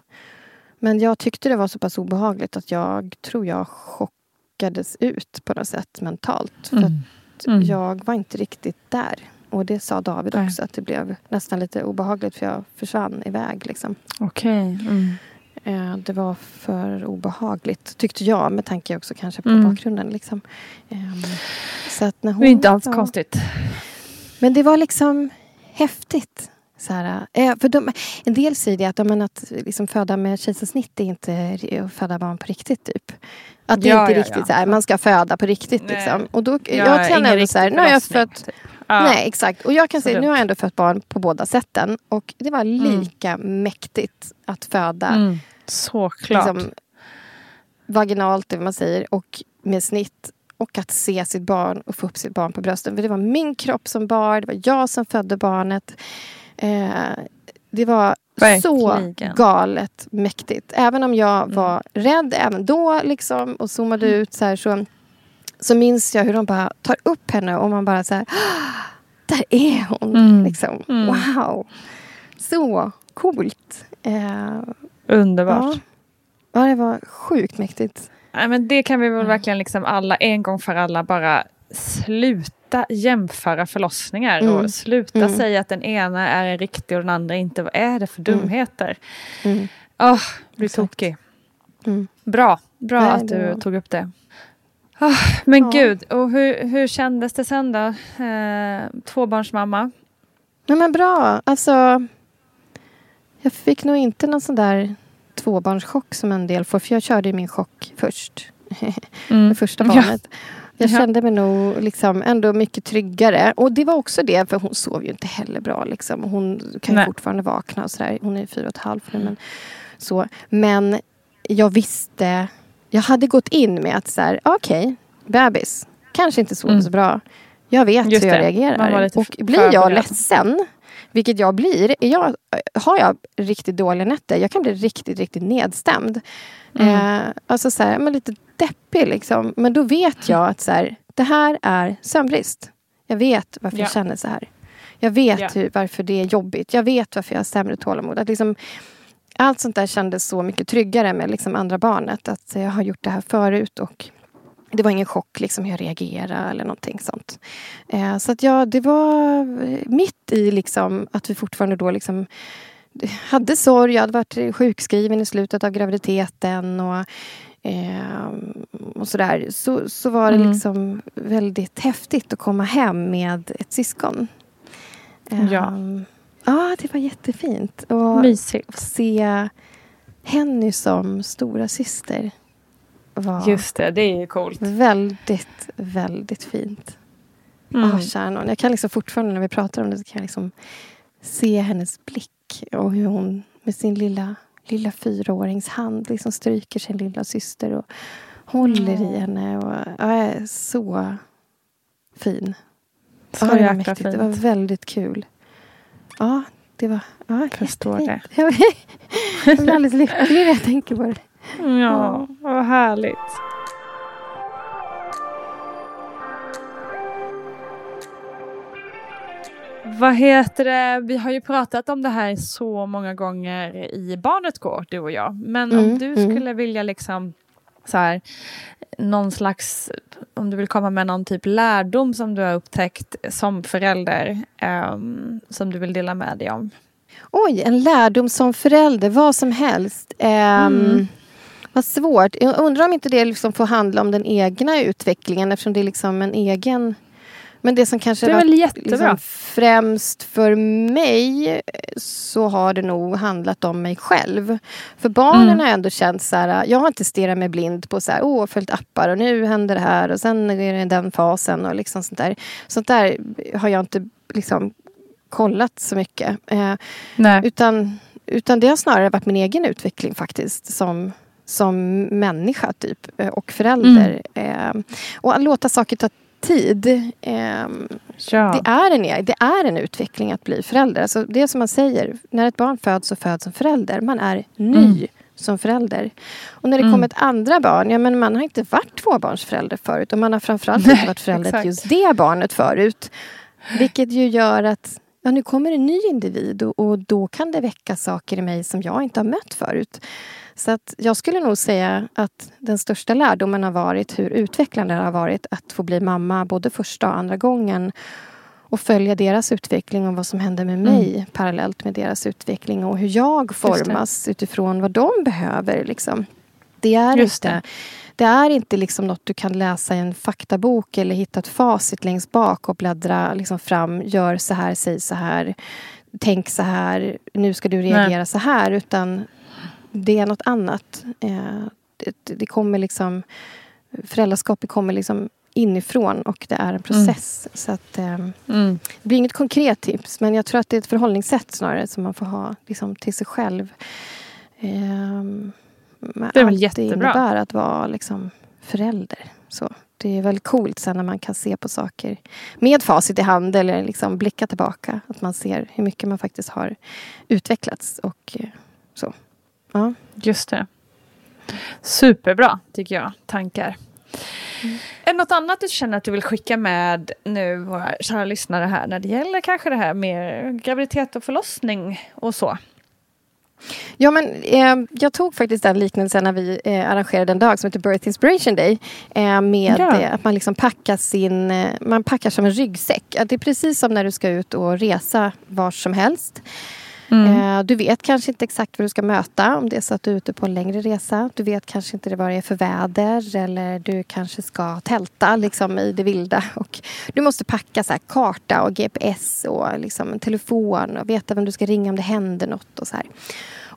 Men jag tyckte det var så pass obehagligt att jag tror jag chockades ut på något sätt mentalt. För Mm. att Mm. jag var inte riktigt där. Och det sa David Nej. också, att det blev nästan lite obehagligt för jag försvann iväg. Liksom. Okej. Mm. Eh, det var för obehagligt, tyckte jag, med tanke också kanske på Mm. bakgrunden. Liksom. Ehm, så att när hon, Det är inte alls ja. konstigt. Men det var liksom häftigt. Så här, eh, för de, en del säger det att, men att liksom föda med kejsarsnitt är inte att föda barn på riktigt. typ. Att det Ja, inte är ja, riktigt ja. så här, man ska föda på riktigt. Nej. Liksom. Och då, Ja, jag känner ingen ändå så här, nu har jag fött typ. Nej, exakt. Och jag kan säga, nu har jag ändå fött barn på båda sätten. Och det var lika mäktigt att föda Mm. Såklart. liksom, vaginalt, det man säger, och med snitt. Och att se sitt barn och få upp sitt barn på brösten. För det var min kropp som bar, det var jag som födde barnet. Eh, det var så Verkligen. galet mäktigt. Även om jag var rädd även då liksom, och zoomade ut så här så, så minns jag hur de bara tar upp henne och man bara så här "Ah, Där är hon! Mm. Liksom. Mm. Wow! Så coolt. Eh, Underbart. ja. ja, det var sjukt mäktigt. Nej, men det kan vi väl verkligen liksom alla en gång för alla bara sluta jämföra förlossningar Mm. och sluta Mm. säga att den ena är en riktig och den andra inte. Vad är det för Mm. dumheter? Mm. Åh, blir tokig. Mm. Bra, bra Nej, att du tog upp det. Ah, men Ja. gud, och hur, hur kändes det sen då? Eh, tvåbarnsmamma. Nej, men bra. Alltså, jag fick nog inte någon sån där tvåbarnschock som en del får. För jag körde min chock först. Mm. Det första Ja. Jag Ja. kände mig nog liksom ändå mycket tryggare. Och det var också det, för hon sov ju inte heller bra. Liksom. Hon kan ju fortfarande vakna och sådär. Hon är fyra och ett halvt nu. Men, så. men jag visste, jag hade gått in med att så här, okej, bebis, kanske inte sover Mm. så bra. Jag vet Just hur jag det. Reagerar. Och blir jag ledsen, vilket jag blir, jag, har jag riktigt dåliga nätter, jag kan bli riktigt, riktigt nedstämd. Mm. Eh, alltså så här, men lite deppig liksom. Men då vet jag att så här, det här är sömnbrist. Jag vet varför Ja. jag känner så här. Jag vet Ja. hur, varför det är jobbigt. Jag vet varför jag har sämre tålamod. Att liksom, allt sånt där kändes så mycket tryggare med liksom andra barnet. Att jag har gjort det här förut och det var ingen chock liksom hur jag reagerade eller någonting sånt. Eh, så att ja, det var eh, mitt i liksom att vi fortfarande då liksom hade sorg. Jag hade varit sjukskriven i slutet av graviditeten. Och, eh, och sådär. Så, så var det Mm. liksom väldigt häftigt att komma hem med ett syskon. Eh, Ja. Ja, det var jättefint. Och Mysigt. se Henny som stora syster var Just det, det är ju coolt. väldigt, väldigt fint. Mm. Ah, kära nån. Jag kan liksom fortfarande när vi pratar om det så kan jag liksom se hennes blick och hur hon med sin lilla, lilla fyraårings hand liksom stryker sin lilla syster och håller i henne. Och, ja, är så fin. Så Ja, det, var mäktigt. fint. det var väldigt kul. Ja, det var ja, Förstår jättefint. Jag blir- jag blir alldeles lycklig när jag tänker på det. Ja, vad härligt. Vad heter det? Vi har ju pratat om det här så många gånger i Barnet går, du och jag. Men om Mm, du mm. skulle vilja liksom så här, någon slags, om du vill komma med någon typ lärdom som du har upptäckt som förälder, ehm, som du vill dela med dig om. Oj, en lärdom som förälder, vad som helst. Ehm, Mm. Vad svårt. Jag undrar om inte det liksom får handla om den egna utvecklingen eftersom det är liksom en egen... Men det som kanske Det är varit väl liksom främst för mig så har det nog handlat om mig själv. För barnen Mm. har ändå känt så här, jag har inte stirrat mig blind på så här, åh, följt appar och nu händer det här och sen är det den fasen och liksom sånt där. Sånt där har jag inte liksom kollat så mycket. Eh, Nej. utan, utan det har snarare varit min egen utveckling faktiskt som, som människa typ eh, och förälder. Eh, och att låta saker ta tid. Eh, Ja. det, är en, det är en utveckling att bli förälder. Alltså det som man säger, när ett barn föds så föds som förälder. Man är ny Mm. som förälder. Och när det Mm. kommer ett andra barn, ja men man har inte varit tvåbarnsförälder förut. Och man har framförallt inte varit förälder till just det barnet förut. Vilket ju gör att ja, nu kommer en ny individ och, och då kan det väcka saker i mig som jag inte har mött förut. Så att jag skulle nog säga att den största lärdomen har varit hur utvecklande det har varit att få bli mamma både första och andra gången och följa deras utveckling och vad som händer med mig parallellt med deras utveckling och hur jag formas utifrån vad de behöver. Liksom. Det är Just inte, det. är inte liksom något du kan läsa i en faktabok eller hitta ett facit längst bak och bläddra liksom fram. Gör så här, säg så här, tänk så här, nu ska du reagera så här. Utan det är något annat. Eh, det, det kommer liksom... Föräldraskapet kommer liksom inifrån och det är en process. Så att, eh, Mm. det blir inget konkret tips men jag tror att det är ett förhållningssätt snarare som man får ha liksom, till sig själv. Med Det är väl allt jättebra. det innebär att vara liksom, förälder. Så, det är väldigt coolt sen när man kan se på saker med facit i hand eller liksom blicka tillbaka. Att man ser hur mycket man faktiskt har utvecklats. Och eh, så. Ja. Just det. Superbra, tycker jag, tankar. Är det något annat du känner att du vill skicka med nu, våra kära lyssnare här, när det gäller kanske det här med graviditet och förlossning och så? Ja, men, eh, jag tog faktiskt den liknelsen när vi eh, arrangerade en dag som heter Birth Inspiration Day. Eh, med Ja. eh, att man liksom packar sin... Eh, man packar som en ryggsäck. Att det är precis som när du ska ut och resa var som helst. Eh, du vet kanske inte exakt vad du ska möta om det är så att du är ute på en längre resa. Du vet kanske inte vad det är för väder eller du kanske ska tälta liksom, i det vilda. Och du måste packa så här, karta och GPS och liksom, en telefon och veta vem du ska ringa om det händer något. Och så här.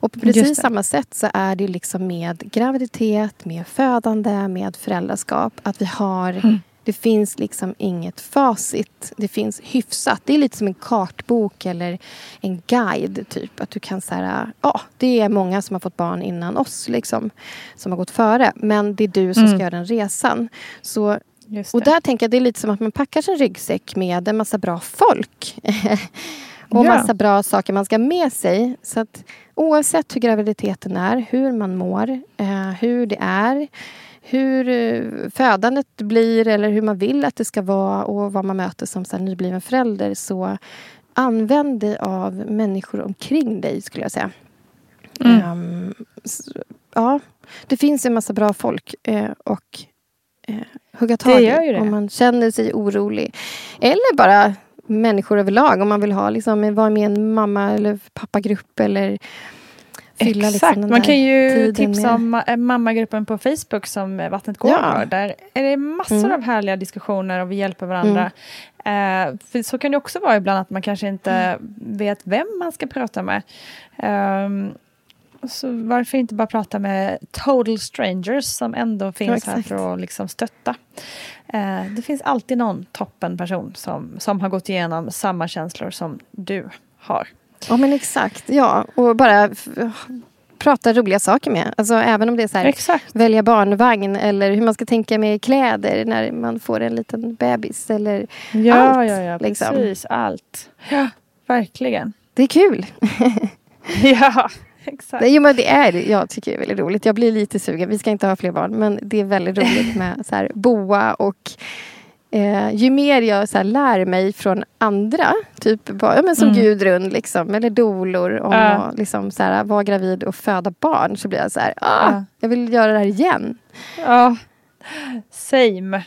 Och på precis samma sätt så är det liksom med graviditet, med födande, med föräldraskap. Att vi har Det finns liksom inget facit. Det finns hyfsat. Det är lite som en kartbok eller en guide. typ. Att du kan säga, ja, det är många som har fått barn innan oss, liksom, som har gått före. Men det är du som ska göra den resan. Så, och där tänker jag det är lite som att man packar sin ryggsäck med en massa bra folk. och Ja. massa bra saker man ska ha med sig. Så att oavsett hur graviditeten är, hur man mår, eh, hur det är hur eh, födandet blir eller hur man vill att det ska vara och vad man möter som så här, nybliven förälder så använd dig av människor omkring dig, skulle jag säga. Mm. Ehm, s- ja, det finns en massa bra folk eh, och eh, hugga tag Det i om man känner sig orolig. Eller bara människor överlag, om man vill ha liksom, vara med i en mamma eller pappagrupp eller fylla Exakt. liksom, Man kan ju tipsa med- om ma- mammagruppen på Facebook som eh, Vattnet går Ja. Där är det massor Mm. av härliga diskussioner och vi hjälper varandra. Eh, för så kan det också vara ibland att man kanske inte Mm. vet vem man ska prata med. Ehm, så varför inte bara prata med total strangers som ändå finns här exakt. för att liksom stötta. Eh, det finns alltid någon toppenperson som, som har gått igenom samma känslor som du har. Ja men exakt, ja. Och bara prata roliga saker med. Alltså även om det är så här, Exakt. välja barnvagn eller hur man ska tänka med kläder när man får en liten bebis. Eller, Ja, Allt, ja, ja, liksom. precis. Allt. Ja, verkligen. det är kul. Ja, exakt. Jo men det är. Jag tycker det är väldigt roligt. Jag blir lite sugen. Vi ska inte ha fler barn. Men det är väldigt roligt med så här, boa och eh, ju mer jag så här, lär mig från andra, typ bara, ja, men som Mm. Gudrun liksom, eller dolor om Ja. att liksom, så här, vara gravid och föda barn så blir jag så här, ah, Ja. jag vill göra det här igen. Ja, same.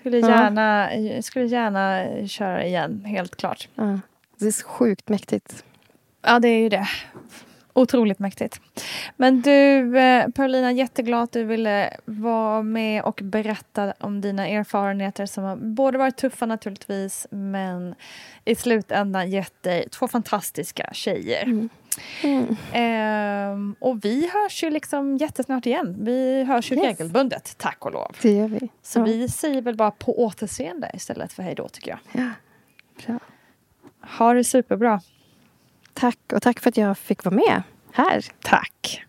Skulle Ja. gärna, skulle gärna köra igen, helt klart. Ja. Det är så sjukt mäktigt. Ja, det är ju det. Otroligt mäktigt. Men du, eh, Paulina, jätteglad att du ville vara med och berätta om dina erfarenheter som har både varit tuffa naturligtvis, men i slutändan gett dig två fantastiska tjejer. Mm. Ehm, och vi hörs ju liksom jättesnart igen. Vi hörs ju Yes. regelbundet, tack och lov. Det gör vi. Så ja. vi säger väl bara på återseende istället för hej då tycker jag. Ja. Bra. Ha det superbra. Tack och tack för att jag fick vara med här. Tack.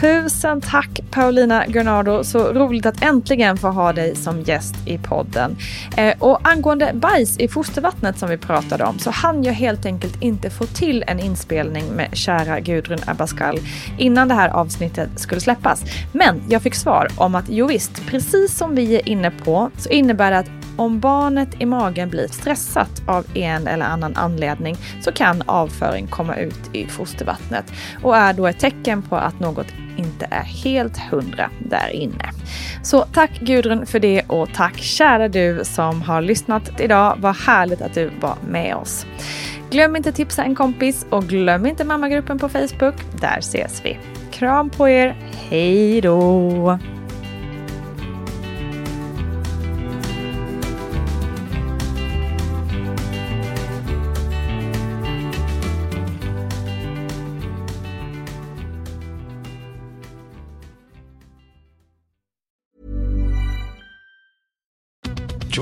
Tusen tack Paulina Granado. Så roligt att äntligen få ha dig som gäst i podden. Eh, och angående bajs i fostervattnet som vi pratade om så hann jag helt enkelt inte få till en inspelning med kära Gudrun Abascal innan det här avsnittet skulle släppas. Men jag fick svar om att jo visst, precis som vi är inne på så innebär det att om barnet i magen blir stressat av en eller annan anledning så kan avföring komma ut i fostervattnet och är då ett tecken på att något inte är helt hundra där inne. Så tack Gudrun för det och tack kära du som har lyssnat idag. Vad härligt att du var med oss. Glöm inte tipsa en kompis och glöm inte mammagruppen på Facebook. Där ses vi. Kram på er. Hej då!